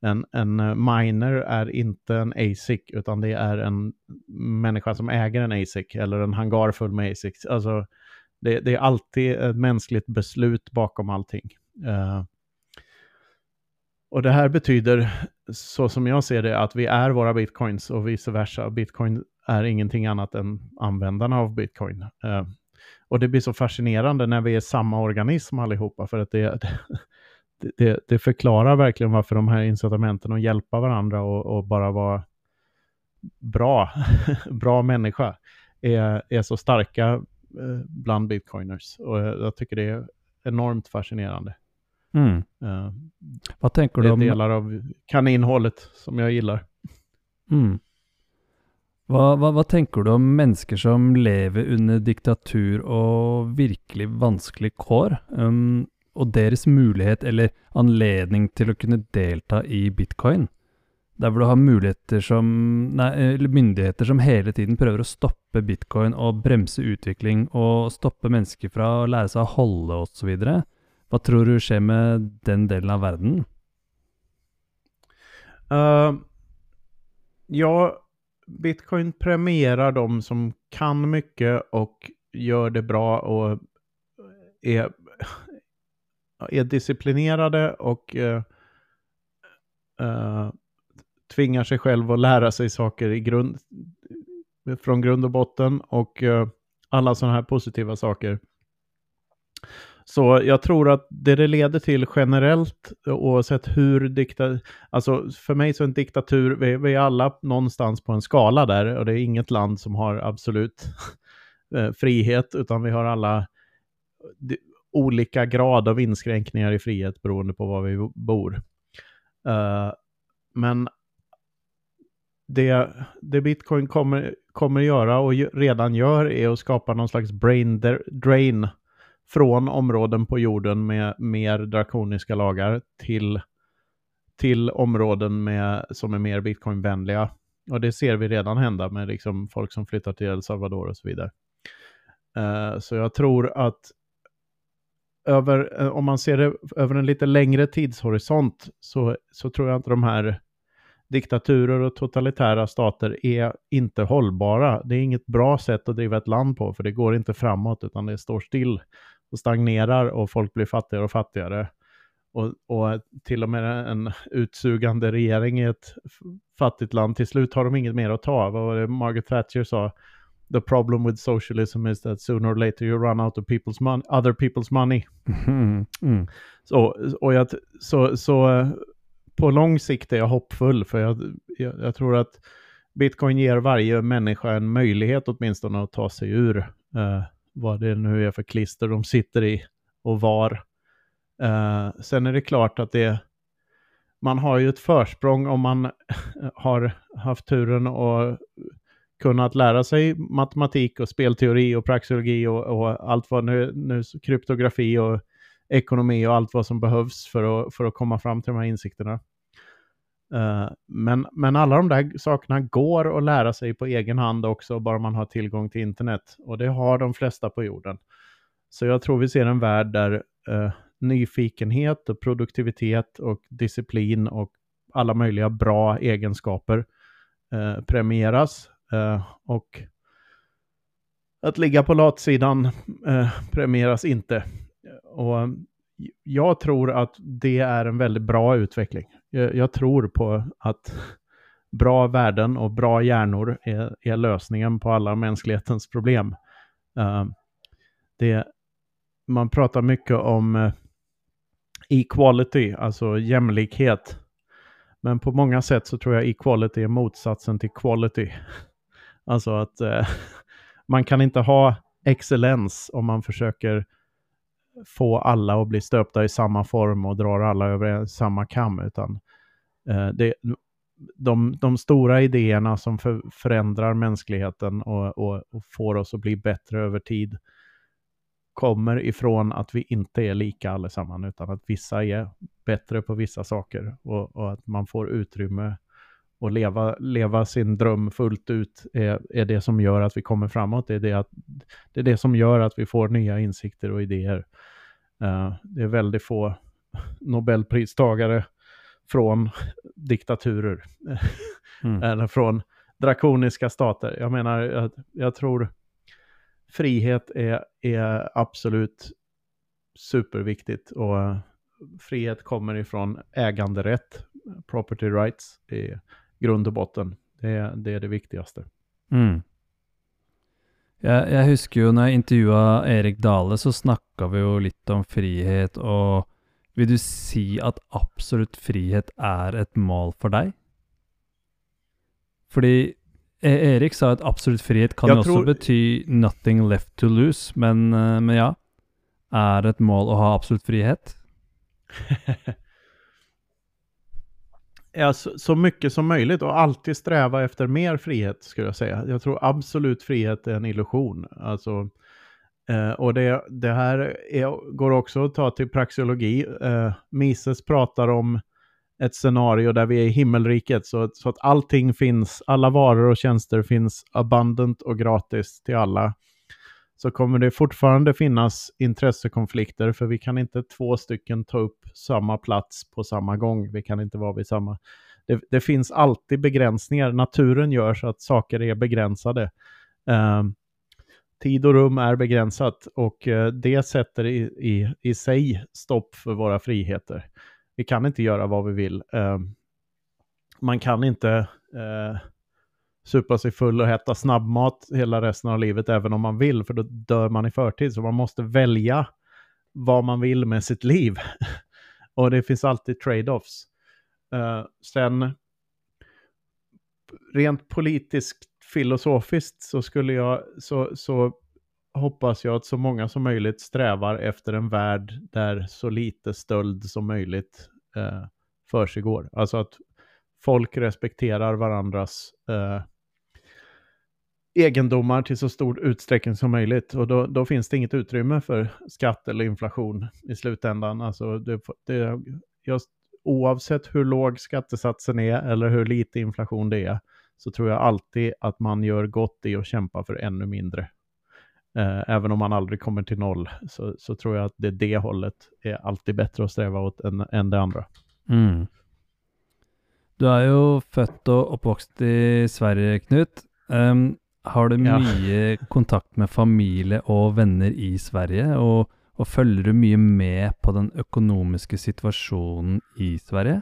En, en eh, miner är inte en ASIC, utan det är en människa som äger en ASIC, eller en hangar full med ASICs. Alltså, det, det är alltid ett mänskligt beslut bakom allting. Uh, och det här betyder, så som jag ser det, att vi är våra bitcoins och vice versa. Bitcoin är ingenting annat än användarna av bitcoin. Uh, och det blir så fascinerande när vi är samma organism allihopa, för att det, det, det, förklarar verkligen varför de här incitamenten att hjälpa varandra och, och bara vara bra, bra människa är, är så starka eh, bland bitcoiners. Och jag tycker det är enormt fascinerande. Mm. Uh, Vad tänker du om... Det är delar av kaninhålet som jag gillar. Mm. Vad, hva, hva, tänker du om människor som lever under diktatur och virkelig vanskelige kår? Um, och deras möjlighet eller anledning till att kunna delta i bitcoin? Där du har muligheter som, nei, eller myndigheter som hela tiden prøver å stoppa bitcoin och bromsa utvikling och stoppa människor från att lära sig å hålla och så vidare. Vad tror du skjer med den delen av världen? Uh, ja, bitcoin premierar de som kan mycket och gör det bra och är, är disciplinerade och uh, tvingar sig själv att lära sig saker i grund, från grund och botten och uh, alla sådana här positiva saker. Så jag tror att det det leder till generellt, oavsett hur diktatur, alltså för mig så är en diktatur, vi, vi, är alla någonstans på en skala där och det är inget land som har absolut eh, frihet, utan vi har alla olika grad av inskränkningar i frihet beroende på var vi bor. Uh, men det, det bitcoin kommer, kommer göra och redan gör är att skapa någon slags brain drain från områden på jorden med mer drakoniska lagar till, till områden med, som är mer bitcoinvänliga. Och det ser vi redan hända med liksom folk som flyttar till El Salvador och så vidare. Uh, så jag tror att över, uh, om man ser det över en lite längre tidshorisont så, så tror jag inte de här diktaturer och totalitära stater är inte hållbara. Det är inget bra sätt att driva ett land på, för det går inte framåt, utan det står still och stagnerar och folk blir fattigare och fattigare. Och, och, till och med en utsugande regering i ett fattigt land, till slut har de inget mer att ta. Vad var det Margaret Thatcher sa? The problem with socialism is that sooner or later you run out of people's money, other people's money. Mm. Mm. Så, och jag, så, så på lång sikt är jag hoppfull, för jag, jag, jag, tror att bitcoin ger varje människa en möjlighet åtminstone att ta sig ur uh, vad det nu är för klister de sitter i och var. Eh, sen är det klart att det man har ju ett försprång om man har haft turen och kunnat lära sig matematik och spelteori och praxeologi och, och, allt vad nu, nu kryptografi och ekonomi och allt vad som behövs för att, för att komma fram till de här insikterna. Eh, men, men alla de där sakerna går att lära sig på egen hand också, bara man har tillgång till internet. Och det har de flesta på jorden. Så jag tror vi ser en värld där uh, nyfikenhet och produktivitet och disciplin och alla möjliga bra egenskaper uh, premieras. och att ligga på latsidan premieras inte. Och jag tror att det är en väldigt bra utveckling. Jag, jag tror på att bra värden och bra hjärnor är, är lösningen på alla mänsklighetens problem. Uh, det, man pratar mycket om uh, equality, alltså jämlikhet. Men på många sätt så tror jag equality är motsatsen till quality. alltså att uh, man kan inte ha excellens om man försöker få alla att bli stöpta i samma form och drar alla över samma kam, utan eh, det, de, de stora idéerna som för, förändrar mänskligheten och, och, och, får oss att bli bättre över tid kommer ifrån att vi inte är lika allesammans, utan att vissa är bättre på vissa saker och, och att man får utrymme och leva, leva sin dröm fullt ut är, är det som gör att vi kommer framåt. Det är det, att, det är det som gör att vi får nya insikter och idéer. Uh, det är väldigt få Nobelpristagare från diktaturer. Mm. Eller från drakoniska stater. Jag menar, jag, jag tror frihet är, är absolut superviktigt. Och frihet kommer ifrån äganderätt, property rights, i grund och botten. Det, det är det viktigaste. Mm. Jeg, jeg, husker jo når jeg intervjua Erik Dale, så snakka vi jo litt om frihet. Og vil du si at absolutt frihet er et mål for deg? Fordi e, Erik sa at absolutt frihet kan jo også bety 'nothing left to lose', men, eh, men ja. Er det et mål å ha absolutt frihet? ja, så, så, mycket som möjligt och alltid sträva efter mer frihet skulle jag säga. Jag tror absolut frihet är en illusion. Alltså, eh, och det, det här är, går också att ta till praxeologi. Eh, Mises pratar om ett scenario där vi är i himmelriket så, så att allting finns, alla varor och tjänster finns abundant och gratis till alla så kommer det fortfarande finnas intressekonflikter för vi kan inte två stycken ta upp samma plats på samma gång. Vi kan inte vara vid samma... Det, det finns alltid begränsningar. Naturen gör så att saker är begränsade. Uh, tid och rum är begränsat och uh, det sätter i, i, i sig stopp för våra friheter. Vi kan inte göra vad vi vill. Uh, man kan inte eh, supa sig full och äta snabbmat hela resten av livet även om man vill, för då dör man i förtid. Så man måste välja vad man vill med sitt liv. och det finns alltid trade-offs. Uh, sen, rent politiskt filosofiskt så skulle jag, så, så hoppas jag att så många som möjligt strävar efter en värld där så lite stöld som möjligt eh, försiggår. Alltså att folk respekterar varandras eh, egendomar till så stor utsträckning som möjligt. Och då, då, finns det inget utrymme för skatt eller inflation i slutändan. Alltså det, det, just, oavsett hur låg skattesatsen är eller hur lite inflation det är, så tror jag alltid att man gör gott i att kämpa för ännu mindre. Eh, även om man aldrig kommer till noll, så, så, tror jag att det det hållet är alltid bättre att sträva åt än, än det andra. Mm. Du är ju född och uppvuxen i Sverige, Knut. Um, har du ja. mye kontakt med familie og venner i Sverige? Og, og, følger du mye med på den økonomiske situasjonen i Sverige?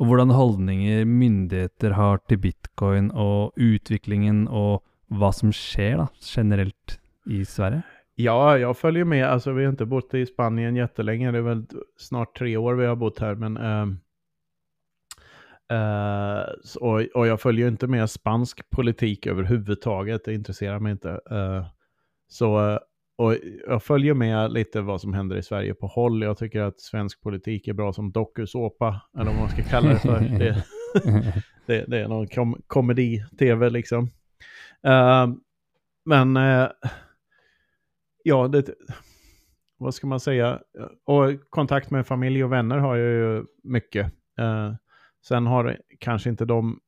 Og hvordan holdninger myndigheter har til bitcoin og utviklingen og vad som sker da, generellt i Sverige? Ja, jag följer med. Alltså, vi har inte bott i Spanien jättelänge. Det är väl snart tre år vi har bott här. Men eh, Uh, och, och, jag följer inte med spansk politik överhuvudtaget, det intresserar mig inte. Uh, så, och jag följer med lite vad som händer i Sverige på håll. Jag tycker att svensk politik är bra som dokusåpa, eller vad man ska kalla det för. det, det, det, är någon kom komedi-tv liksom. Men, ja, det, vad ska man säga? Och kontakt med familj och vänner har jag ju mycket. Sen har kanske inte de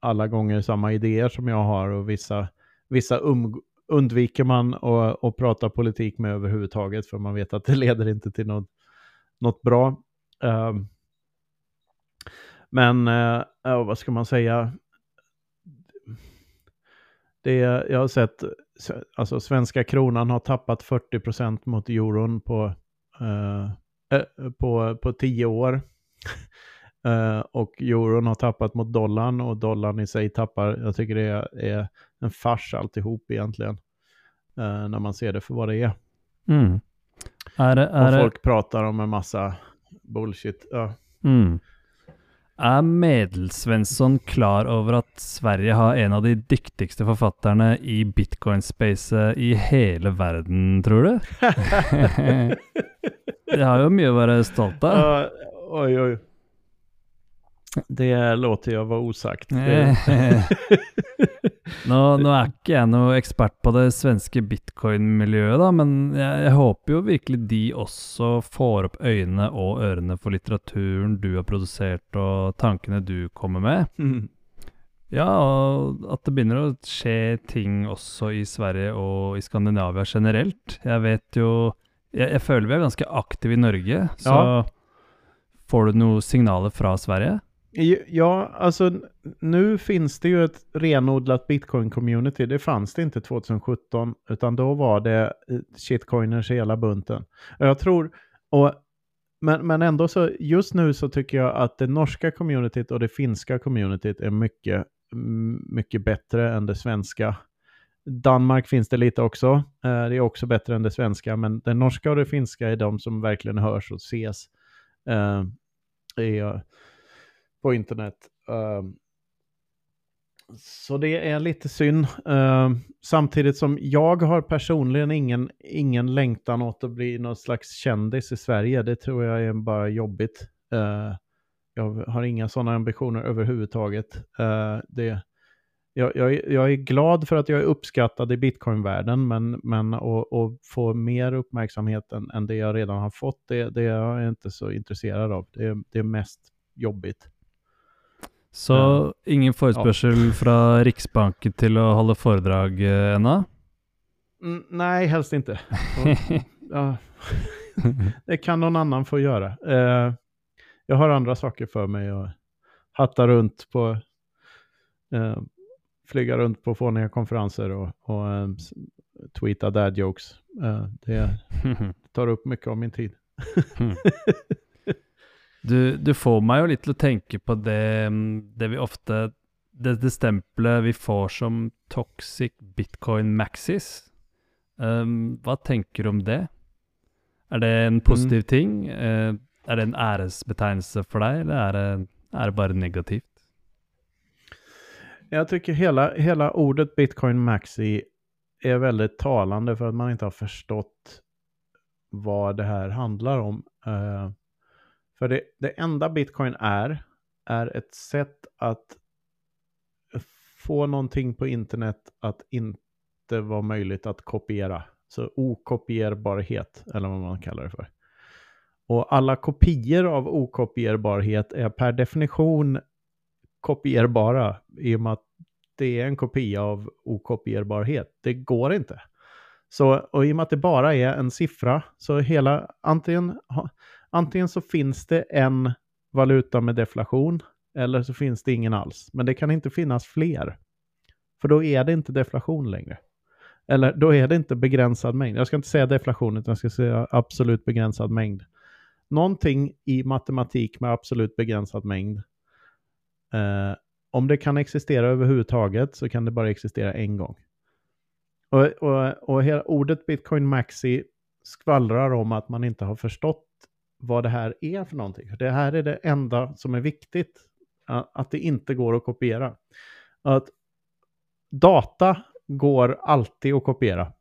alla gånger samma idéer som jag har och vissa, vissa um, undviker man att prata politik med överhuvudtaget för man vet att det leder inte till något, något bra. Uh, men uh, vad ska man säga? Det, jag har sett, alltså svenska kronan har tappat 40% mot euron på, uh, på, på tio år. Uh, och euron har tappat mot dollarn och dollarn i sig tappar. Jag tycker det är, är en fars alltihop egentligen. Uh, när man ser det för vad det är. Mm. är, det, är och folk det... pratar om en massa bullshit. Ja. Mm. Är Medelsvensson klar över att Sverige har en av de dyktigaste författarna i bitcoin-space i hela världen, tror du? det har ju mycket att vara stolt av. Uh, oj, oj. Det låter jag vara osagt. nå, nå, er ikke jeg noe ekspert på det svenske bitcoin-miljøet, da, men jeg, jeg, håper jo virkelig de også får opp øynene og ørene for litteraturen du har produsert og tankene du kommer med. Mm. Ja, og at det begynner å skje ting også i Sverige og i Skandinavia generelt. Jeg vet jo Jeg, jeg føler vi er ganske aktive i Norge, så Ja. får du noen signaler fra Sverige? Ja, alltså nu finns det ju ett renodlat bitcoin-community. Det fanns det inte 2017, utan då var det eh, shitcoiners i hela bunten. Jag tror, och, men, men ändå så, just nu så tycker jag att det norska communityt och det finska communityt är mycket, mycket bättre än det svenska. Danmark finns det lite också. Eh, det är också bättre än det svenska, men det norska och det finska är de som verkligen hörs och ses. eh, eh på internet. Um, så det är lite synd. Um, samtidigt som jag har personligen ingen, ingen längtan åt att bli någon slags kändis i Sverige. Det tror jag är bara jobbigt. Uh, jag har inga sådana ambitioner överhuvudtaget. Uh, det, jag, jag, är- jag är glad för att jag är uppskattad i bitcoinvärlden, men, men att att få mer uppmärksamhet än, än det jag redan har fått, det, det är jag inte så intresserad av. Det, det är mest jobbigt. Så Ja. ingen forespørsel fra Riksbanken til å holde foredrag eh, ennå? Mm, nej, helst inte. Och, ja, det kan någon annan få göra. Eh, jag har andra saker för mig att hatta runt på, eh, flyga runt på fåniga konferenser och, och eh, tweeta dad jokes. Eh, det tar upp mycket av min tid. Du, du får meg jo litt til å tenke på det, mm, det vi ofte Det, det stempelet vi får som toxic bitcoin maxis. Um, hva tenker du om det? Er det en positiv ting? Eh, er det en æresbetegnelse for deg, eller er det, er det bare negativt? Jag tycker hela, hela ordet Bitcoin Maxi är väldigt talande för att man inte har förstått vad det här handlar om. Eh, för det, det enda Bitcoin är, är ett sätt att få någonting på internet att inte vara möjligt att kopiera. Så okopierbarhet, eller vad man kallar det för. Och alla kopior av okopierbarhet är per definition kopierbara i och med att det är en kopia av okopierbarhet. Det går inte. Så, och i och med att det bara är en siffra, så hela, antingen, antingen så finns det en valuta med deflation, eller så finns det ingen alls. Men det kan inte finnas fler. För då är det inte deflation längre. Eller då är det inte begränsad mängd. Jag ska inte säga deflation, utan jag ska säga absolut begränsad mängd. Någonting i matematik med absolut begränsad mängd Eh, om det kan existera överhuvudtaget så kan det bara existera en gång. Och, och, och hela ordet Bitcoin Maxi skvallrar om att man inte har förstått vad det här är för någonting. Det här är det enda som är viktigt, att det inte går att kopiera. Att data går alltid att kopiera.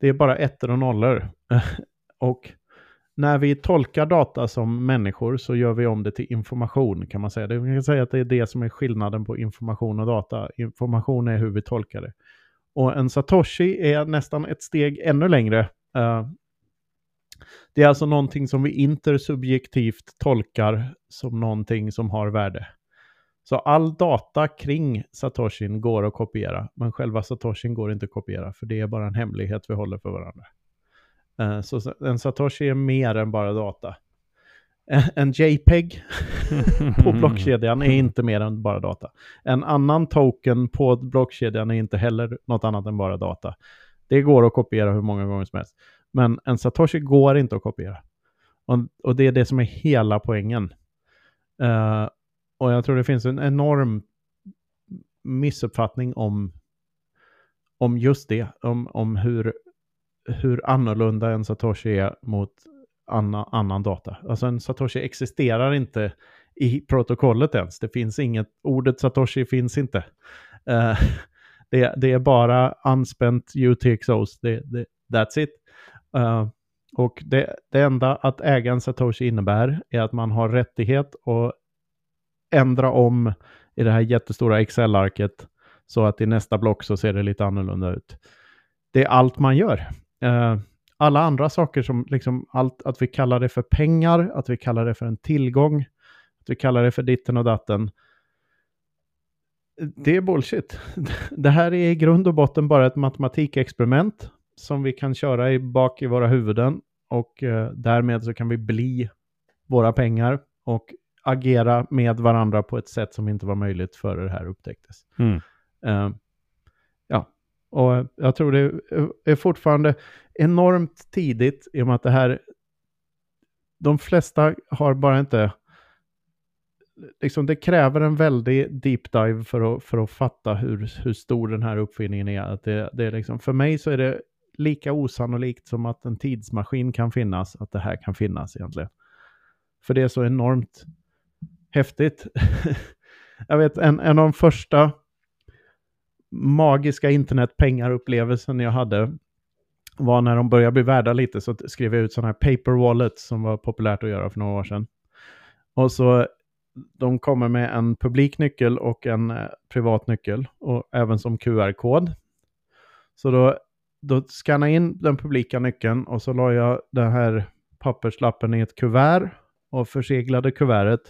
Det är bara ettor och nollor. och när vi tolkar data som människor så gör vi om det till information kan man säga. Det, man kan säga att det är det som är skillnaden på information och data. Information är hur vi tolkar det. Och en satoshi är nästan ett steg ännu längre. Eh, det är alltså någonting som vi intersubjektivt tolkar som någonting som har värde. Så all data kring satoshin går att kopiera, men själva satoshin går inte att kopiera, för det är bara en hemlighet vi håller för varandra. Eh, så en Satoshi är mer än bara data. Eh, en JPEG på blockkedjan är inte mer än bara data. En annan token på blockkedjan är inte heller något annat än bara data. Det går att kopiera hur många gånger som helst. Men en Satoshi går inte att kopiera. Och, och det är det som är hela poängen. Uh, och jag tror det finns en enorm missuppfattning om, om just det. Om, om hur, hur annorlunda en Satoshi är mot anna, annan data. Alltså en Satoshi existerar inte i protokollet ens. Det finns inget, ordet Satoshi finns inte. Uh, det, det är bara unspent UTXOs, det, det, that's it. Eh, och det, det enda att äga en Satoshi innebär är att man har rättighet att ändra om i det här jättestora Excel-arket så att i nästa block så ser det lite annorlunda ut. Det är allt man gör. Eh, alla andra saker som liksom allt, att vi kallar det för pengar, att vi kallar det för en tillgång, att vi kallar det för ditten och datten. det är bullshit. Det här är i grund och botten bara ett matematikexperiment som vi kan köra i bak i våra huvuden och eh, därmed så kan vi bli våra pengar och agera med varandra på ett sätt som inte var möjligt före det här upptäcktes. Mm. Eh, ja, och jag tror det är fortfarande enormt tidigt i och med att det här, de flesta har bara inte, liksom det kräver en väldig deep dive för att, för att fatta hur, hur stor den här uppfinningen är. Att det, det är liksom, för mig så är det lika osannolikt som att en tidsmaskin kan finnas, att det här kan finnas egentligen. För det är så enormt häftigt. jag vet, en, en av de första magiska internetpengarupplevelsen jag hade var när de började bli värda lite så skrev jag ut sådana här paper wallets som var populärt att göra för några år sedan. Och så de kommer med en publik nyckel och en eh, privat nyckel och även som QR-kod. Så då, då skannade jag in den publika nyckeln och så la jag den här papperslappen i ett kuvert och förseglade kuvertet.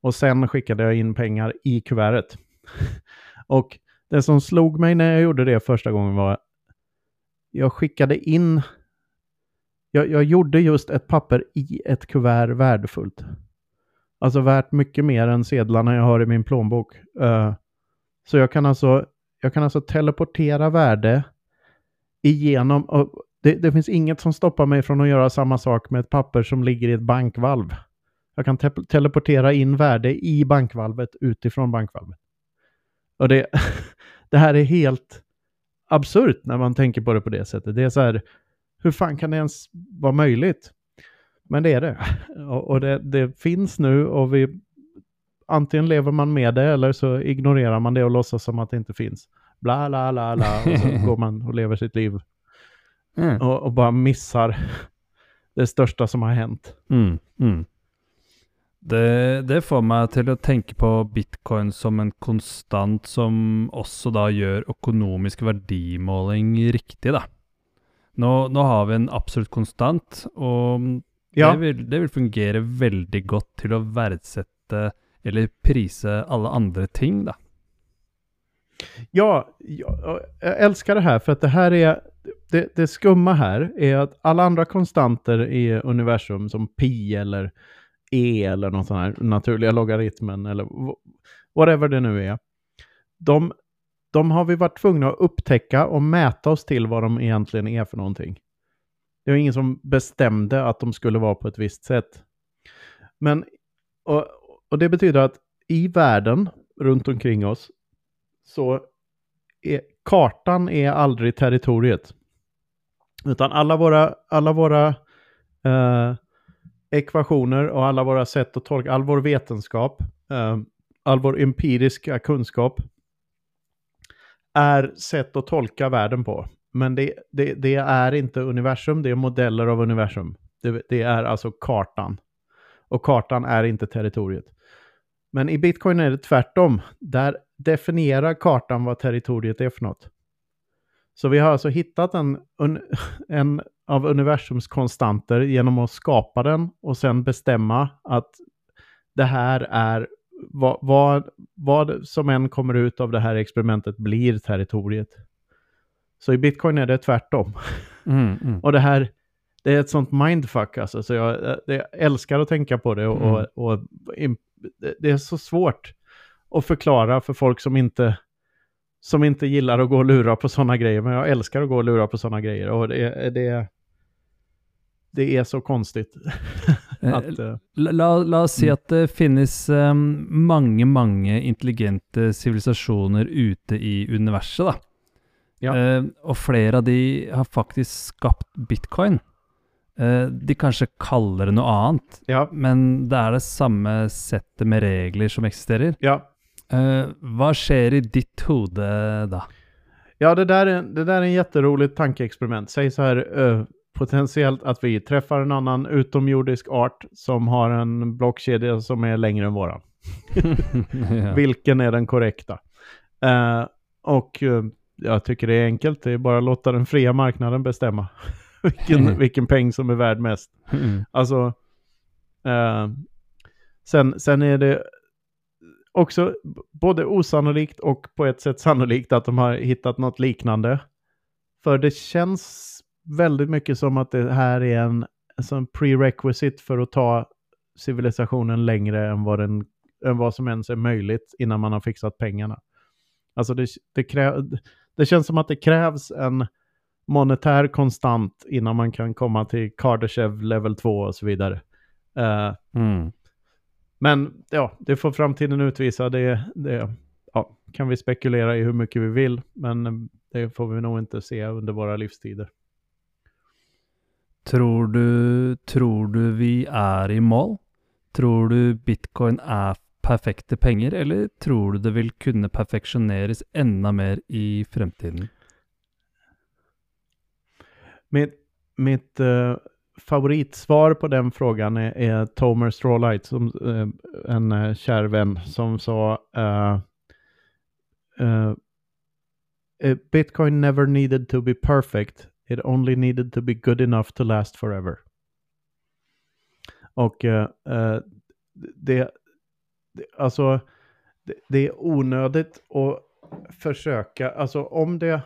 Och sen skickade jag in pengar i kuvertet. och det som slog mig när jag gjorde det första gången var jag skickade in, jag, jag gjorde just ett papper i ett kuvert värdefullt. Alltså värt mycket mer än sedlarna jag har i min plånbok. Uh, så jag kan alltså, jag kan alltså teleportera värde igenom, och det, det, finns inget som stoppar mig från att göra samma sak med ett papper som ligger i ett bankvalv. Jag kan te teleportera in värde i bankvalvet utifrån bankvalvet. Och det, det här är helt absurt när man tänker på det på det sättet. Det är så här, hur fan kan det ens vara möjligt? Men det är det. Och, det, det finns nu och vi antingen lever man med det eller så ignorerar man det och låtsas som att det inte finns. Bla, bla, bla, bla. Och så går man och lever sitt liv. Mm. Och, och, bara missar det största som har hänt. Mm, mm. Det, det, får meg til å tenke på bitcoin som en konstant som også da gjør økonomisk verdimåling riktig, da. Nå, nå har vi en absolutt konstant, og ja. det, vil, det, vil, fungere veldig godt til å verdsette eller prise alle andre ting, da. Ja, jag, jag älskar det här för att det här är det, det skumma här är att alla andra konstanter i universum som pi eller E eller någon sån här naturliga logaritmen eller whatever det nu är. De, de har vi varit tvungna att upptäcka och mäta oss till vad de egentligen är för någonting. Det var ingen som bestämde att de skulle vara på ett visst sätt. Men, och, och det betyder att i världen runt omkring oss så är kartan är aldrig territoriet. Utan alla våra, alla våra eh, ekvationer och alla våra sätt att tolka, all vår vetenskap, eh, all vår empiriska kunskap är sätt att tolka världen på. Men det, det, det är inte universum, det är modeller av universum. Det, det, är alltså kartan. Och kartan är inte territoriet. Men i bitcoin är det tvärtom. Där definierar kartan vad territoriet är för något. Så vi har alltså hittat en, en av universums konstanter genom att skapa den och sen bestämma att det här är vad, vad, vad som än kommer ut av det här experimentet blir territoriet. Så i bitcoin är det tvärtom. Mm, mm. och det här, det är ett sånt mindfuck alltså, så jag, jag älskar att tänka på det och, mm. och, och, det är så svårt att förklara för folk som inte som inte gillar att gå och lura på sådana grejer, men jag älskar att gå och lura på sådana grejer. Och det, det, det är så konstigt. att, uh, la, la, oss si mm. at det finnes um, mange, mange intelligente sivilisasjoner ute i universet, da. Ja. Uh, og flere av de har faktisk skapt bitcoin. Uh, de kanskje kaller det noe annet, ja. men det er det samme settet med regler som eksisterer. Ja. Hva skjer i ditt hode da? Ja, det där, är, det där är en jätteroligt tankeexperiment. Säg så här, potentiellt att vi träffar en annan utomjordisk art som har en blockkedja som är längre än våran. ja. Vilken är den korrekta? Uh, och uh, jag tycker det är enkelt, det är bara att låta den fria marknaden bestämma vilken, vilken peng som är värd mest. Mm. Alltså, uh, sen, sen är det också både osannolikt och på ett sätt sannolikt att de har hittat något liknande. För det känns väldigt mycket som att det här är en, en prerequisite för att ta civilisationen längre än vad, den, än vad som ens är möjligt innan man har fixat pengarna. Alltså det, det, kräv, det känns som att det krävs en monetär konstant innan man kan komma till Kardashev level 2 och så vidare. Uh, mm. Men ja, det får framtiden utvisa. Det, det ja, kan vi spekulera i hur mycket vi vill, men det får vi nog inte se under våra livstider. Tror du, tror du vi är i mål? Tror du bitcoin är perfekta pengar eller tror du det vill kunna perfektioneras ännu mer i framtiden? Mitt, mitt uh, favoritsvar på den frågan är, är Tomer Strawlight, som, eh, en eh, kär vän, som sa eh, eh, eh, Bitcoin never needed to be perfect. It only needed to be good enough to last forever. Och det, det, alltså, det, det är onödigt att försöka, alltså om det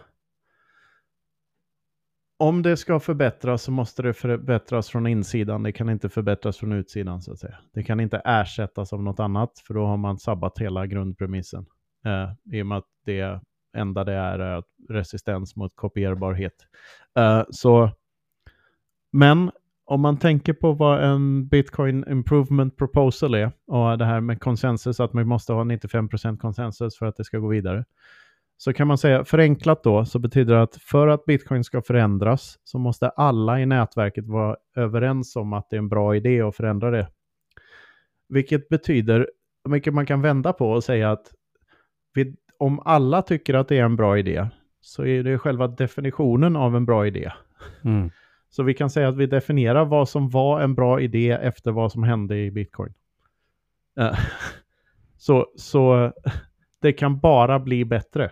om det ska förbättras så måste det förbättras från insidan. Det kan inte förbättras från utsidan så att säga. Det kan inte ersättas av något annat för då har man sabbat hela grundpremissen. Eh, I och med att det enda det är är resistens mot kopierbarhet. Eh, så, men om man tänker på vad en Bitcoin Improvement Proposal är och det här med konsensus, att man måste ha 95% konsensus för att det ska gå vidare så kan man säga förenklat då så betyder det att för att bitcoin ska förändras så måste alla i nätverket vara överens om att det är en bra idé att förändra det. Vilket betyder, vilket man kan vända på och säga att vid, om alla tycker att det är en bra idé så är det själva definitionen av en bra idé. Mm. Så vi kan säga att vi definierar vad som var en bra idé efter vad som hände i bitcoin. Så, så det kan bara bli bättre.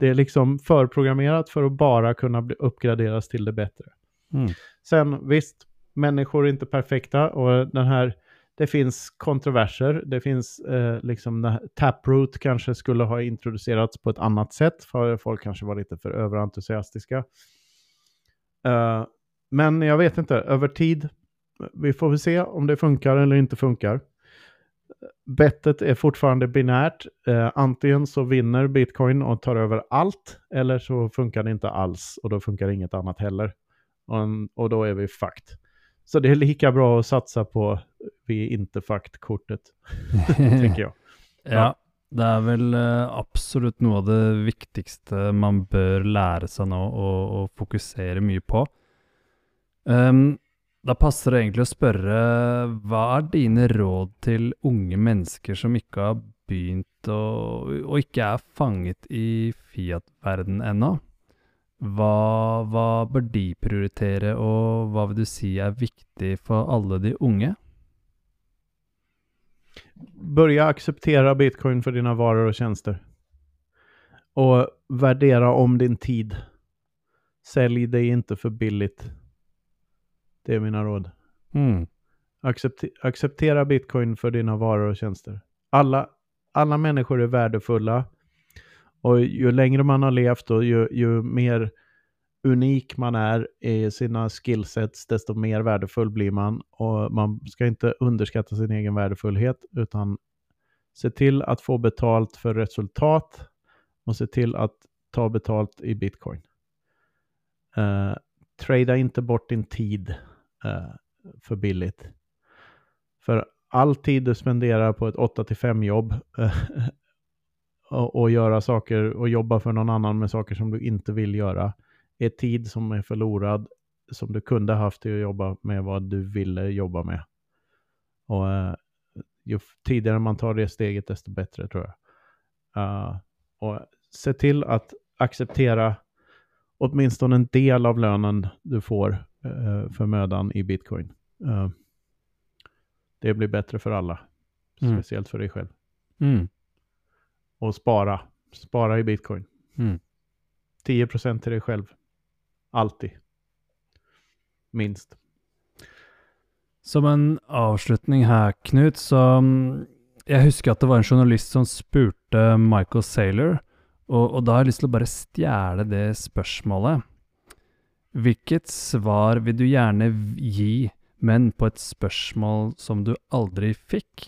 Det är liksom förprogrammerat för att bara kunna bli uppgraderas till det bättre. Mm. Sen visst, människor är inte perfekta och den här, det finns kontroverser. Det finns eh, liksom, Taproot kanske skulle ha introducerats på ett annat sätt för folk kanske var lite för överentusiastiska. Uh, men jag vet inte, över tid, vi får väl se om det funkar eller inte funkar bettet är fortfarande binärt. Eh, antingen så vinner bitcoin och tar över allt, eller så funkar det inte alls och då funkar inget annat heller. Och, och då är vi fucked. Så det är lika bra att satsa på vi är inte fucked-kortet, tänker jag. Ja. ja. det är väl eh, absolut något av det viktigaste man bör lära sig nu och, och fokusera mycket på. Um, Da passer det egentlig å spørre hva er dine råd til unge mennesker som ikke har begynt å og ikke er fanget i Fiat-verden ennå? Hva, hva bør de prioritere, og hva vil du si er viktig for alle de unge? Börja acceptera bitcoin för dina varor och tjänster. Och värdera om din tid. Sälj dig inte för billigt. Det är mina råd. Mm. Accepte acceptera bitcoin för dina varor och tjänster. Alla, alla människor är värdefulla. Och ju längre man har levt och ju, ju mer unik man är i sina skillsets, desto mer värdefull blir man. Och man ska inte underskatta sin egen värdefullhet, utan se till att få betalt för resultat och se till att ta betalt i bitcoin. Uh, trada inte bort din tid eh, för billigt. För all tid du spenderar på ett 8-5 jobb eh, och, och, göra saker och jobba för någon annan med saker som du inte vill göra är tid som är förlorad som du kunde haft till att jobba med vad du ville jobba med. Och eh, ju tidigare man tar det steget desto bättre tror jag. Uh, och se till att acceptera åtminstone en del av lönen du får för mödan i bitcoin. Uh, det blir bättre för alla, mm. speciellt för dig själv. Mm. Och spara, spara i bitcoin. Mm. 10% till dig själv, alltid. Minst. Som en avslutning här Knut, så jeg husker at det var en journalist som spurte Michael Saylor, og, og da har jeg lyst til å bare stjele det spørsmålet. Hvilket svar vil du gjerne v- gi, men på et spørsmål som du aldri fikk?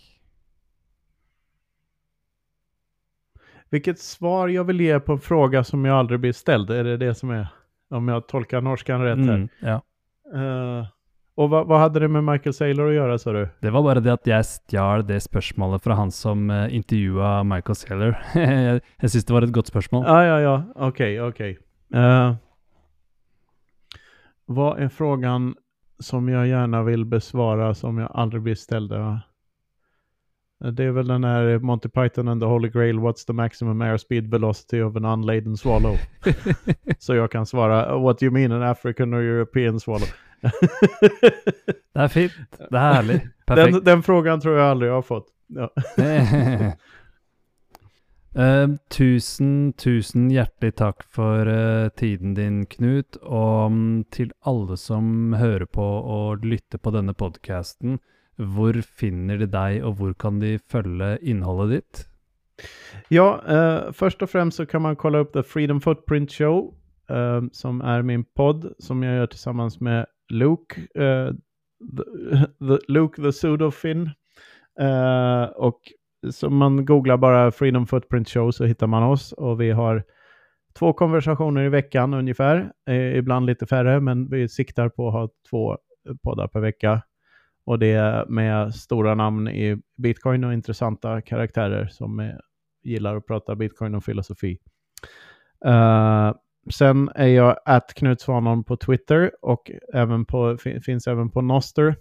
Vilket svar jag vill ge på en fråga som jag aldrig blir ställd? Är det det som är, om jag tolkar norskan rätt här? Mm, ja. Eh, och vad, vad hade det med Michael Saylor att göra sa du? Det var bare det at jeg stjal det spørsmålet fra han som uh, intervjua Michael Saylor. jeg syns det var et godt spørsmål. Ja, ja, ja, okej, okej. Eh, vad är frågan som jag gärna vill besvara som jag aldrig blir ställd? Det är väl den här Monty Python and the Holy Grail, what's the maximum airspeed velocity of an unladen swallow? Så jag kan svara, what do you mean an African or European swallow? Det er fint. Det er herlig. Perfekt. den, den frågan tror jag aldrig jag har fått. Ja. Eh, tusen, tusen hjertelig takk for uh, eh, tiden din, Knut. Og um, til alle som hører på og lytter på denne podkasten, hvor finner de deg, og hvor kan de følge innholdet ditt? Ja, uh, först och främst så kan man kolla upp The Freedom Footprint Show, som är min podd som jag gör tillsammans med Luke, the, the, Luke the Pseudofin. Eh, och så man googlar bara Freedom Footprint Show så hittar man oss och vi har två konversationer i veckan ungefär, eh, ibland lite färre, men vi siktar på att ha två poddar per vecka. Och det är med stora namn i bitcoin och intressanta karaktärer som är gillar att prata bitcoin och filosofi. Uh, sen är jag att Knut Svanon på Twitter och även på, finns även på Noster.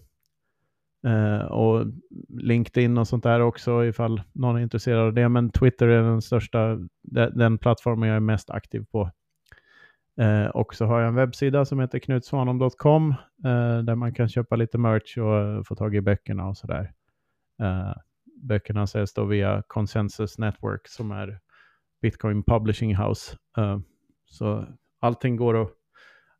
Eh, och LinkedIn och sånt där också ifall någon är intresserad av det. Men Twitter är den största, den, den plattformen jag är mest aktiv på. Eh, och så har jag en webbsida som heter knutsvanom.com eh, där man kan köpa lite merch och eh, få tag i böckerna och sådär. Eh, böckerna säljs då via Consensus Network som är Bitcoin Publishing House. Eh, så allting går att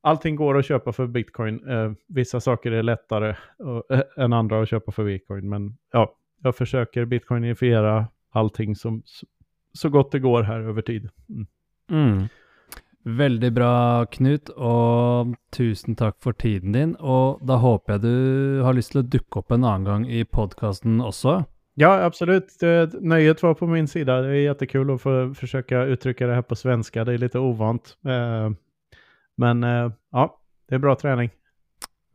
Allting går att köpa för bitcoin. Eh, vissa saker är lättare och, eh, än andra att köpa för bitcoin. Men ja, jag försöker bitcoinifiera allting som, så, gott det går här över tid. Mm. Mm. Veldig bra, Knut, og tusen takk for tiden din. Og da håper jeg du har til å dukke opp en annen gang i podkasten også. Ja, absolut. Nöjet var på min sida. Det är jättekul att få försöka uttrycka det här på svenska. Det är lite ovant. Men eh, ja, det är bra träning.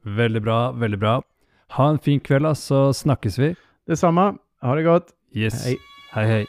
Veldig bra, veldig bra. Ha en fin da, så snakkes vi. Detsamma. Ha det gott. Yes. Hej. hei. hei.